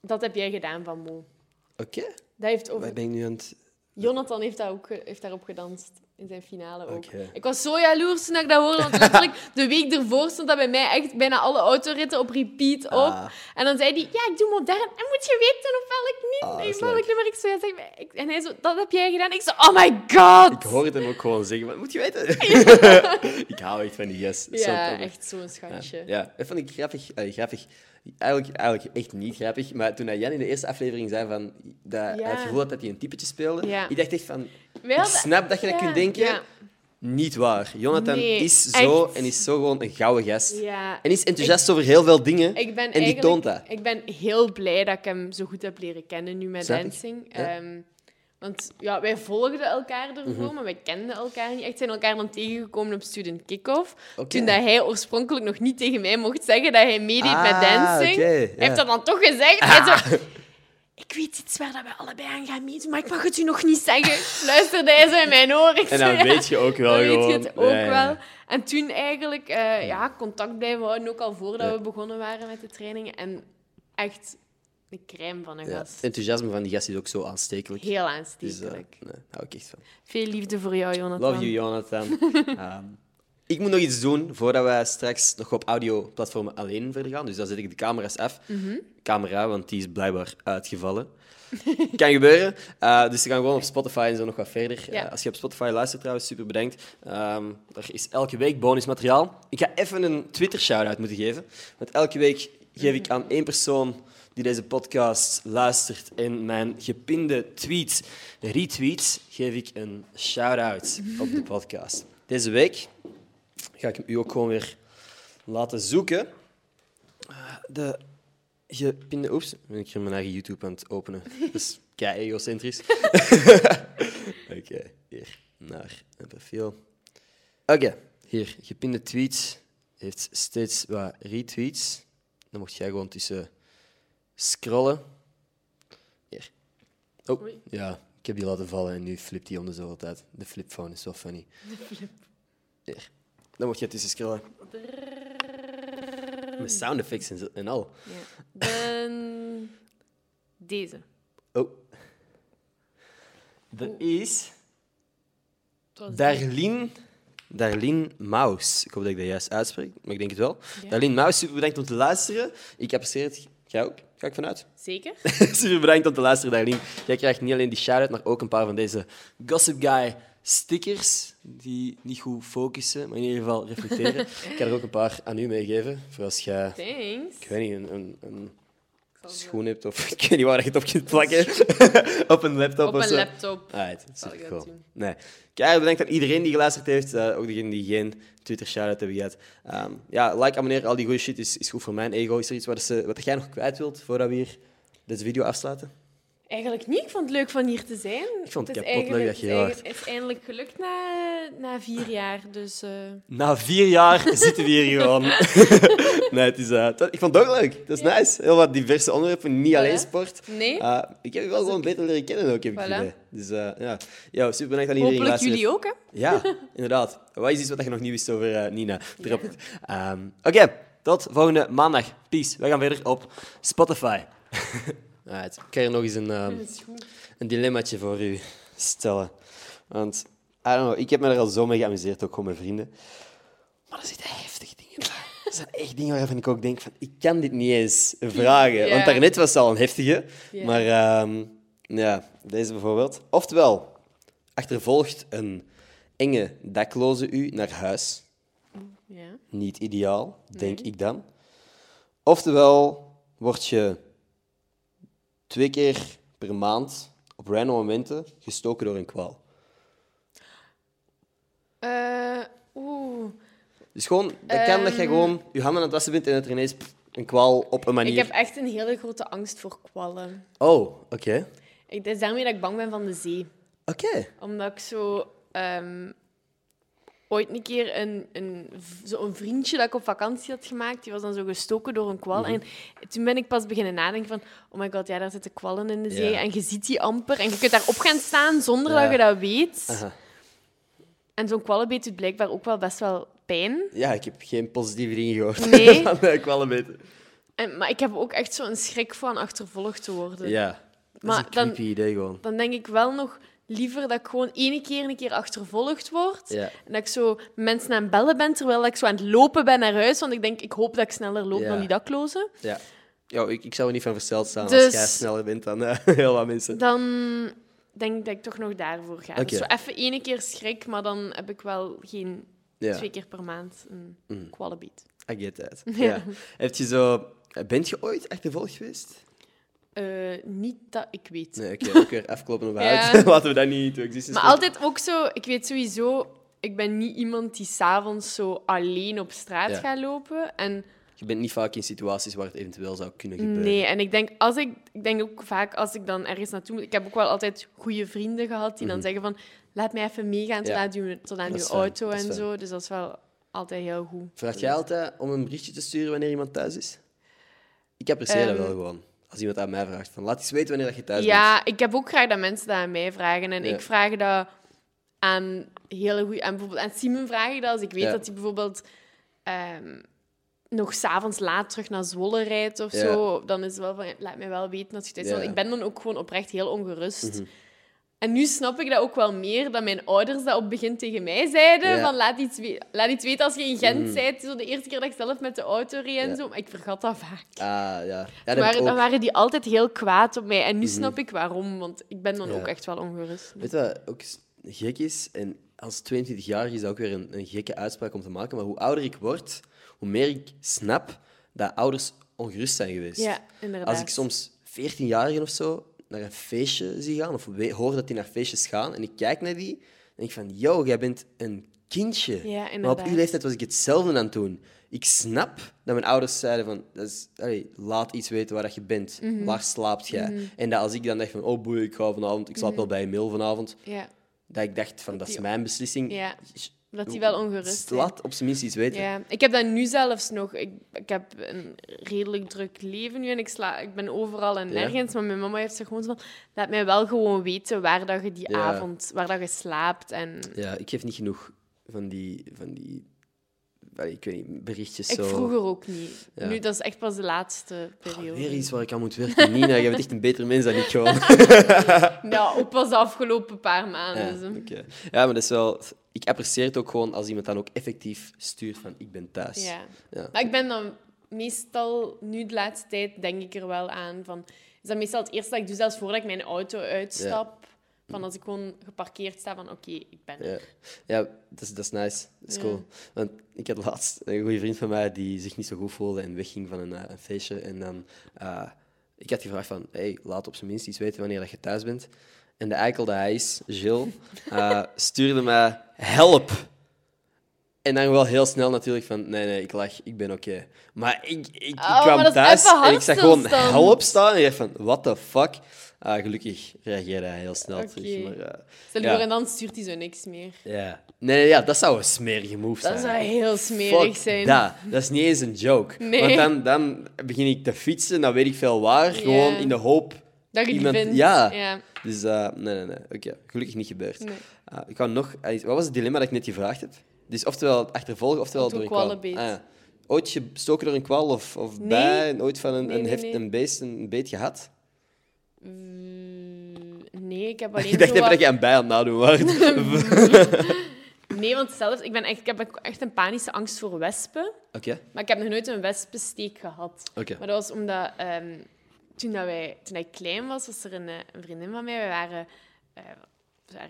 Dat heb jij gedaan van Mo. Oké. Dat heeft over... ben ik nu aan het... Jonathan heeft, daar ook, heeft daarop gedanst. In zijn finale ook. Ik was zo jaloers toen ik dat hoorde, want letterlijk de week ervoor stond dat bij mij echt bijna alle autoritten op repeat op. Ah. En dan zei hij, ja, ik doe modern. En moet je weten op welk, niet, Ah, in welk nummer ik zo ja, zeg. ik- En hij zo, dat heb jij gedaan? Ik zo, oh my god! Ik hoor het hem ook gewoon zeggen, maar moet je weten. ik hou echt van die yes. Ja, echt zo'n schatje. Ja, dat vond ik grappig. eh, grappig. Eigenlijk, eigenlijk echt niet grappig. Maar toen hij Jan in de eerste aflevering zei van, dat Ja. het gevoel had dat hij een typetje speelde, Ja. ik dacht echt van... Ik snap dat je dat kunt denken. Niet waar. Jonathan Nee, is zo echt. en is zo gewoon een gouden gast. ja. En is enthousiast over heel veel dingen. Ik ben en die toont dat. Ik ben heel blij dat ik hem zo goed heb leren kennen nu met Snap dancing. Ja. Mhm. Want ja, wij volgden elkaar ervoor, maar wij kenden elkaar niet echt. zijn elkaar dan tegengekomen op Student Kick-Off. Toen dat hij oorspronkelijk nog niet tegen mij mocht zeggen dat hij meedeed met Ah, dancing. Hij heeft dat dan toch gezegd. Hij zo, ik weet iets waar dat we allebei aan gaan meedoen, maar ik mag het u nog niet zeggen. Fluisterde hij zo in mijn oor. Ik En dan ja. weet je ook wel Dan weet je het ook Ja, ja, ja. wel. En toen eigenlijk eh, ja, contact blijven houden, ook al voordat Ja. we begonnen waren met de trainingen. En echt de crème van een Ja, gast. Het enthousiasme van die gast is ook zo aanstekelijk. Heel Dus aanstekelijk. nee, daar hou ik echt van. Veel liefde voor jou, Jonathan. Love you, Jonathan. Ehm, ik moet nog iets doen voordat wij straks nog op audioplatformen alleen verder gaan. Dus dan zet ik de camera's af. Mhm. Camera, want die is blijkbaar uitgevallen. kan gebeuren. Eh, dus we gaan gewoon op Spotify en zo nog wat verder. Ja. Eh, als je op Spotify luistert trouwens, super bedankt. Ehm er is elke week bonusmateriaal. Ik ga even een Twitter-shout-out moeten geven. Want elke week geef ik aan één persoon die deze podcast luistert en mijn gepinde tweets retweets, geef ik een shout-out op de podcast. Deze week ga ik u ook gewoon weer laten zoeken. Eh, De gepinde... Oeps, ben ik hier mijn eigen YouTube aan het openen. Dat is kei egocentrisch. Oké, hier naar een profiel. Oké, hier, gepinde tweets heeft steeds wat retweets. Dan mocht jij gewoon tussen scrollen. Hier. Oh, Oei. ja, ik heb die laten vallen en nu flipt die om de zoveel tijd. De flipphone is wel funny. Hier. Dan mocht je tussen scrollen. Met sound effects en, zo- en al. Ja. Dan deze. Oh. Dat is Het was Darlene, Darlene Maus. Ik hoop dat ik dat juist uitspreek, maar ik denk het wel. Ja. Darlene Maus, super bedankt om te luisteren. Ik apprecieer het. Jij ook? Ga ik vanuit? Zeker. super bedankt om te luisteren, Darlene. Jij krijgt niet alleen die shout-out, maar ook een paar van deze Gossip Guy stickers die niet goed focussen, maar in ieder geval reflecteren. ik ga er ook een paar aan u meegeven, voor als jij, Thanks. ik weet niet, een, een, schoen hebt of ik weet niet waar je het op kunt plakken. op een laptop Op of een zo. laptop. Alright, dat cool. Nee. Keihard bedankt aan iedereen die geluisterd heeft. eh, ook degenen die geen Twitter shout-out hebben gehad. Ehm, ja, like, abonneer, al die goede shit is, is goed voor mijn ego. Is er iets wat, ze, wat jij nog kwijt wilt voordat we hier deze video afsluiten? Eigenlijk niet. Ik vond het leuk van hier te zijn. Ik vond het is kapot leuk dat je het hier Het is eindelijk gelukt na, na vier jaar. Dus eh, Na vier jaar zitten we hier gewoon. nee, het is, dat- ik vond het ook leuk. Dat is Ja. nice. Heel wat diverse onderwerpen, niet alleen sport. nee. Eh, ik heb je wel gewoon beter leren kennen ook, heb ik het Voilà. Dus eh, ja. Yo, super bedankt aan iedereen Hopelijk jullie ook, hè? Ja, inderdaad. Wat is iets wat je nog niet wist over Nina? Drop het. Ehm, Oké, tot volgende maandag. Peace. We gaan verder op Spotify. Ik ga hier nog eens een, goed. een dilemmaatje voor u stellen. Want, I don't know, ik heb me er al zo mee geamuseerd, ook gewoon met vrienden. Maar er zitten heftige dingen bij. Er zijn echt dingen waarvan ik ook denk van, ik kan dit niet eens vragen. Want daarnet was het al een heftige. Maar ehm, ja, deze bijvoorbeeld. Oftewel, achtervolgt een enge dakloze u naar huis. Niet ideaal, denk Nee. ik dan. Oftewel, word je twee keer per maand op random momenten gestoken door een kwaal. Eh, Oeh. Dus gewoon, dat kan dat je Ehm. gewoon je handen aan het wassen bent en dat er ineens pff, een kwaal op een manier... Ik heb echt een hele grote angst voor kwallen. Oh, oké. Ik, het is daarmee dat ik bang ben van de zee. Oké. Omdat ik zo... ehm, ooit een keer een, een, v- zo een vriendje dat ik op vakantie had gemaakt, die was dan zo gestoken door een kwal. Mhm. En toen ben ik pas beginnen nadenken van, oh my god, ja, daar zitten kwallen in de zee. Ja. En je ziet die amper. En je kunt daarop gaan staan zonder Ja. dat je dat weet. Aha. En zo'n kwallenbeet doet blijkbaar ook wel best wel pijn. Ja, ik heb geen positieve dingen gehoord Nee. van kwallenbeten. En, maar ik heb ook echt zo'n schrik van achtervolgd te worden. Ja, dat Maar is een dan- creepy idee gewoon. Dan denk ik wel nog liever dat ik gewoon ene keer een keer achtervolgd word. Ja. En dat ik zo mensen aan het bellen ben, terwijl ik zo aan het lopen ben naar huis. Want ik denk, ik hoop dat ik sneller loop Ja. dan die daklozen. Ja. Ja, ik, ik zou er niet van versteld staan Dus- als jij sneller bent dan eh, heel wat mensen. Dan denk ik dat ik toch nog daarvoor ga. Oké. Dus zo even ene keer schrik, maar dan heb ik wel geen Ja, twee keer per maand een Mm. I get that. Ja. Heb je zo... Bent je ooit achtervolgd geweest? Eh, niet dat ik weet. Nee, oké. ook weer afkloppen op Ja. uit. Laten we dat niet to existence Maar altijd ook zo, ik weet sowieso, ik ben niet iemand die s'avonds zo alleen op straat Ja. gaat lopen. En Je bent niet vaak in situaties waar het eventueel zou kunnen gebeuren. nee, en ik denk, als ik, ik denk ook vaak als ik dan ergens naartoe moet, ik heb ook wel altijd goede vrienden gehad die dan zeggen van, laat mij even meegaan tot Mhm. Ja. aan uw, tot aan uw auto en fijn. zo. Dus dat is wel altijd heel goed. Vraag jij altijd om een berichtje te sturen wanneer iemand thuis is? Ik apprecieer dat Ehm. wel gewoon. Als iemand aan mij vraagt van laat eens weten wanneer dat je thuis bent. Ja, ik heb ook graag dat mensen dat aan mij vragen. En Ja. ik vraag dat aan hele goede... Aan, bijvoorbeeld aan Simon vraag ik dat. Als ik weet Ja. dat hij bijvoorbeeld ehm, nog s'avonds laat terug naar Zwolle rijdt of Ja. zo, dan is het wel van, laat mij wel weten dat je thuis bent. Ja. Ik ben dan ook gewoon oprecht heel ongerust. Mhm. En nu snap ik dat ook wel meer, dat mijn ouders dat op het begin tegen mij zeiden. Ja. Van, laat iets, laat iets weten als je in Gent Mhm. bent. Zo de eerste keer dat ik zelf met de auto reed en Ja. zo. Maar ik vergat dat vaak. Ah, ja. ja Maar dan waren die altijd heel kwaad op mij. En nu snap ik waarom, want ik ben dan ook echt wel ongerust. Weet je wat ook gek is? En als 22-jarige is dat ook weer een, een gekke uitspraak om te maken. Maar hoe ouder ik word, hoe meer ik snap dat ouders ongerust zijn geweest. Ja, inderdaad. Als ik soms 14-jarigen of zo naar een feestje zie gaan, of hoor dat die naar feestjes gaan, en ik kijk naar die, denk ik van, yo, jij bent een kindje. Ja, maar op uw leeftijd was ik hetzelfde aan het doen. Ik snap dat mijn ouders zeiden van, dat is, allee, laat iets weten waar dat je bent. Mhm. Waar slaapt jij? En dat als ik dan dacht van, oh boei, ik ga vanavond, ik slaap Mhm. wel bij Emil vanavond, Ja, dat ik dacht van, dat is mijn beslissing. ja, dat die wel ongerust zijn. Laat op zijn minst iets weten. Ja, ik heb dat nu zelfs nog. Ik, ik heb een redelijk druk leven nu en ik, sla, ik ben overal en Ja. nergens. Maar mijn mama heeft zich gewoon zo van... Laat mij wel gewoon weten waar dat je die Ja. avond... Waar dat je slaapt. En Ja, ik geef niet genoeg van die, van die allee, ik weet niet, berichtjes ik zo. vroeger ook niet. Ja. Nu, dat is echt pas de laatste periode. Weer iets waar ik aan moet werken. Nina, jij bent echt een beter mens dan ik gewoon. Ja, ook pas de afgelopen paar maanden. Ja, ja, maar dat is wel... Ik apprecieer het ook gewoon als iemand dan ook effectief stuurt van ik ben thuis. Ja. Ja. Maar ik ben dan meestal, nu de laatste tijd, denk ik er wel aan van... Is dat meestal het eerste dat ik doe, zelfs voordat ik mijn auto uitstap. Van als ik gewoon geparkeerd sta, van oké, ik ben er. Ja, ja dat, is, dat is nice. Dat is Ja. cool. Want ik had laatst een goede vriend van mij die zich niet zo goed voelde en wegging van een, eh, een feestje. En dan... eh, ik had gevraagd van, hey, laat op zijn minst iets weten wanneer dat je thuis bent. En de eikel dat hij is, Gilles, eh, stuurde mij help. En dan wel heel snel natuurlijk van, nee, nee, ik lach, ik ben oké. Maar ik, ik, ik Oh, kwam thuis en ik zag gewoon help staan. En ik dacht van, what the fuck? Ah, gelukkig reageerde hij heel snel Oké. terug. Maar, eh, Stel je Ja. en dan stuurt hij zo niks meer. ja. Nee, nee, ja, dat zou een smerige move zijn. Dat zou heel smerig Fuck zijn. Dat. dat is niet eens een joke. Nee. Want dan, dan begin ik te fietsen, dan weet ik veel waar, gewoon in de hoop. Dat je Iemand- vindt. ja. ja. Dus eh, nee, nee, nee. Oké, gelukkig niet gebeurd. Nee. Ah, ik wou nog... ah, Wat was het dilemma dat ik net gevraagd heb? Dus oftewel achtervolgen, oftewel Door een kwal. Ah. Ooit gestoken door een kwal of, of Nee. bij en ooit van een, Nee, een, heft, nee. een beest een beet gehad? Mm, Nee, ik heb alleen Ik dacht zo even wat- dat je aan bij aan het nadoen was. Nee, want zelfs... Ik, ben echt, ik heb echt een panische angst voor wespen. Oké, Maar ik heb nog nooit een wespensteek gehad. oké. Maar dat was omdat... ehm, toen, dat wij, toen ik klein was, was er een, eh, een vriendin van mij. We waren... eh,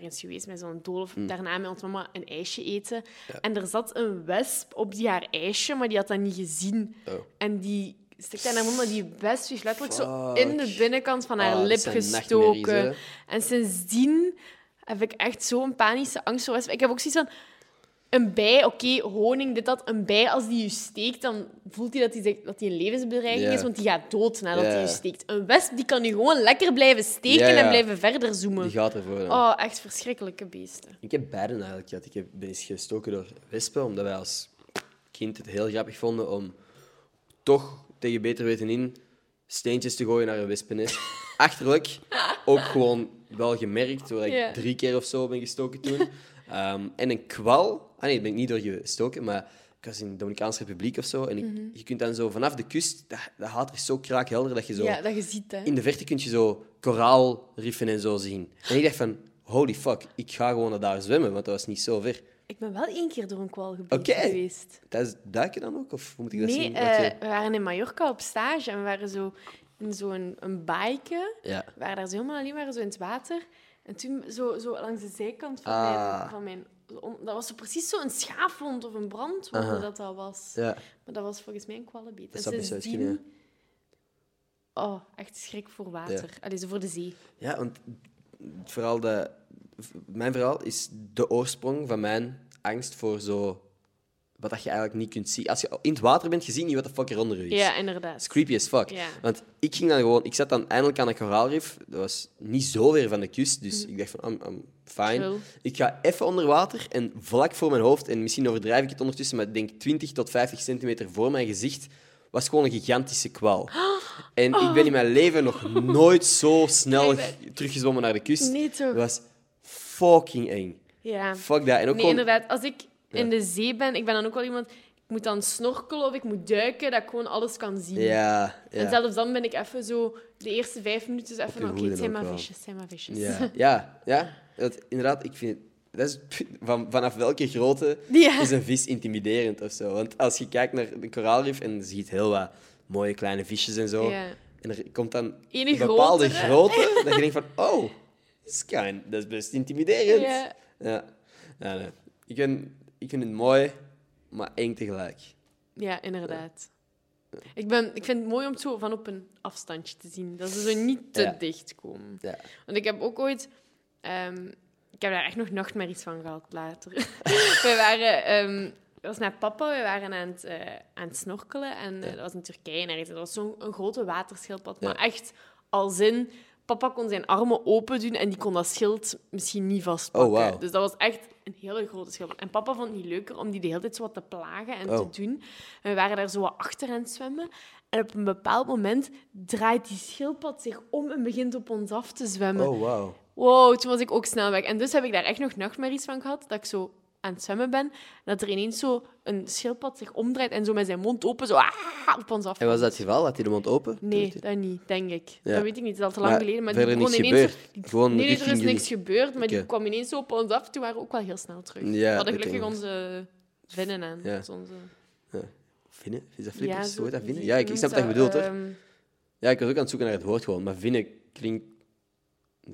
eens geweest met zo'n doolhof. Daarna met ons mama een ijsje eten. Ja. En er zat een wesp op die haar ijsje, maar die had dat niet gezien. Oh. En die stikte aan haar mond, maar die wesp is letterlijk zo in de binnenkant van haar Ah, lip gestoken. En sindsdien heb ik echt zo'n panische angst voor wespen. Ik heb ook zoiets van... Een bij, oké, honing, dit, dat. Een bij, als die je steekt, dan voelt hij dat hij, dat hij een levensbedreiging is, want die gaat dood nadat hij je steekt. Een wesp, die kan je gewoon lekker blijven steken en blijven verder zoomen. Die gaat ervoor. dan. Oh, echt verschrikkelijke beesten. Ik heb beiden eigenlijk gehad. Ik heb, ben eens gestoken door wespen, omdat wij als kind het heel grappig vonden om toch tegen beter weten in steentjes te gooien naar een wespennest. Achterlijk. Ook gewoon wel gemerkt, doordat ik drie keer of zo ben gestoken toen. Ehm, en een kwal... Ah nee, daar ben ik niet door gestoken, maar ik was in de Dominicaanse Republiek of zo. En ik, je kunt dan zo vanaf de kust... Dat, dat water is zo kraakhelder dat je zo... Ja, dat je ziet, hè. In de verte kun je zo koraalriffen en zo zien. En ik dacht van, holy fuck, ik ga gewoon naar daar zwemmen, want dat was niet zo ver. Ik ben wel één keer door een kwalgebied Oké. geweest. Tijdens duiken dan ook? Of hoe moet ik dat Nee, zien? je- we waren in Mallorca op stage en we waren zo in zo'n een baaike. Ja. We waren daar zo helemaal alleen maar zo in het water. En toen zo, zo langs de zijkant van Ah. mijn... Van mijn dat was zo precies zo'n schaafwond of een brandwond Aha. dat dat was. ja. Maar dat was volgens mij een kwallenbeet. Dat En sindsdien- kunnen, Oh, echt schrik voor water. Allee, zo voor de zee. Ja, want verhaal dat, mijn verhaal is de oorsprong van mijn angst voor zo... Wat dat je eigenlijk niet kunt zien. Als je in het water bent, je ziet niet wat de fuck er onder je is. Ja, inderdaad. creepy as fuck. Ja. Want ik ging dan gewoon... Ik zat dan eindelijk aan een koraalrif. Dat was niet zo ver van de kust, dus ik dacht van, I'm, I'm fine. Ik ga even onder water en vlak voor mijn hoofd, en misschien overdrijf ik het ondertussen, maar ik denk 20 tot 50 centimeter voor mijn gezicht, was gewoon een gigantische kwal. En ik ben in mijn leven nog nooit zo snel teruggezwommen naar de kust. Nee, toch? Dat was fucking eng. Ja. Fuck dat. En ook Nee, gewoon... inderdaad. Als ik. In de zee ben, ik ben dan ook wel iemand... Ik moet dan snorkelen of ik moet duiken, dat ik gewoon alles kan zien. Ja, En zelfs dan ben ik even zo... De eerste vijf minuten zo even. Oké, het zijn maar visjes, het zijn maar visjes. Ja, ja, ja. Dat, inderdaad, ik vind. Dat is, van, vanaf welke grootte is een vis intimiderend of zo? Want als je kijkt naar de koraalrif en je ziet heel wat mooie kleine visjes en zo, en er komt dan Ene een bepaalde grootte, dat je denkt van, oh, dat is, kind, dat is best intimiderend. Ja. Ja. Ja, nee. ik, vind, ik vind het mooi, maar eng tegelijk. Ja, inderdaad. Ik, ben, ik vind het mooi om het zo van op een afstandje te zien. Dat ze zo niet te Ja. dicht komen. Ja. Want ik heb ook ooit... ehm, ik heb daar echt nog nachtmerries van gehad later. we waren... ehm, dat was met papa. We waren aan het, eh, aan het snorkelen. En eh, dat was in Turkije. En dat was zo'n grote waterschildpad. Maar echt als in... Papa kon zijn armen open doen en die kon dat schild misschien niet vastpakken. Oh, wauw. Dus dat was echt een hele grote schildpad. En papa vond het niet leuker om die de hele tijd zo wat te plagen en Oh. te doen. En we waren daar zo wat achter aan het zwemmen. En op een bepaald moment draait die schildpad zich om en begint op ons af te zwemmen. Oh, wauw. Wow, toen was ik ook snel weg. En dus heb ik daar echt nog nachtmerries van gehad, dat ik zo aan het zwemmen ben, dat er ineens zo een schildpad zich omdraait en zo met zijn mond open zo ah, op ons af. En was dat het geval? Had hij de mond open? Nee, dat niet, denk ik. Ja. Dat weet ik niet, het is al te lang Maar geleden. Maar die begon ineens gebeurd? zo- die- Gewoon nee, er is niks gebeurd, maar die kwam ineens zo op ons af. Toen waren we ook wel heel snel terug. Ja, we hadden dat gelukkig onze vinnen aan. Ja. Dus onze... Vinnen? Is dat flippers? zo- Hoe heet dat vinnen? Ja, ik, ik snap wat je bedoelt, hoor. Ehm, Ja, ik was ook aan het zoeken naar het woord gewoon, maar vinnen klinkt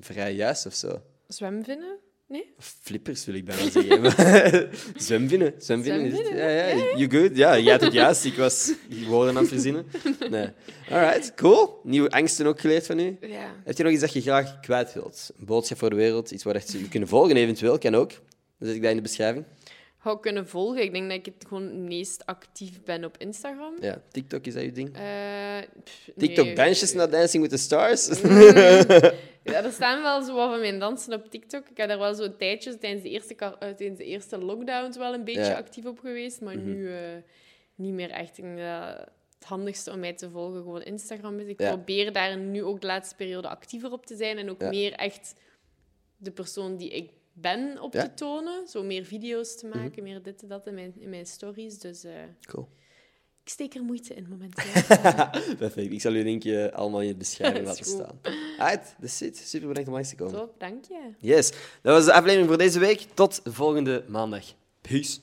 vrij juist of zo. zwemvinnen? Nee? Flippers wil ik bijna zeggen. Zwemvinnen. Zwemvinnen. Ja, ja, you good? Ja, jij had het juist. Ik was woorden aan het verzinnen. Nee. Alright, cool. Nieuwe angsten ook geleerd van u. Ja. Heb je nog iets dat je graag kwijt wilt? Een boodschap voor de wereld? Iets waar echt je kunnen volgen eventueel? Kan ook. Dan zet ik dat in de beschrijving. Ga kunnen volgen. Ik denk dat ik het gewoon het meest actief ben op Instagram. Ja, TikTok is dat je ding? Eh, pff, TikTok nee. dansjes naar Dancing with the Stars? Ja, er staan wel zo wat van mijn dansen op TikTok. Ik heb daar wel zo tijdjes tijdens de eerste, eh, tijdens de eerste lockdowns wel een beetje Ja. actief op geweest. Maar nu eh, niet meer echt. Ik het handigste om mij te volgen gewoon Instagram is. Ik Ja. probeer daar nu ook de laatste periode actiever op te zijn. En ook Ja. meer echt de persoon die ik ben op Ja. Mhm. te tonen. Zo meer video's te maken, meer dit en dat in mijn, in mijn stories. Dus eh, Cool. ik steek er moeite in momenteel. Perfect. Ik zal je linkje allemaal in de beschrijving is laten goed. staan. Alright, that's it. Super bedankt om langs te komen. Top, dank je. Yes, dat was de aflevering voor deze week. Tot volgende maandag. Peace.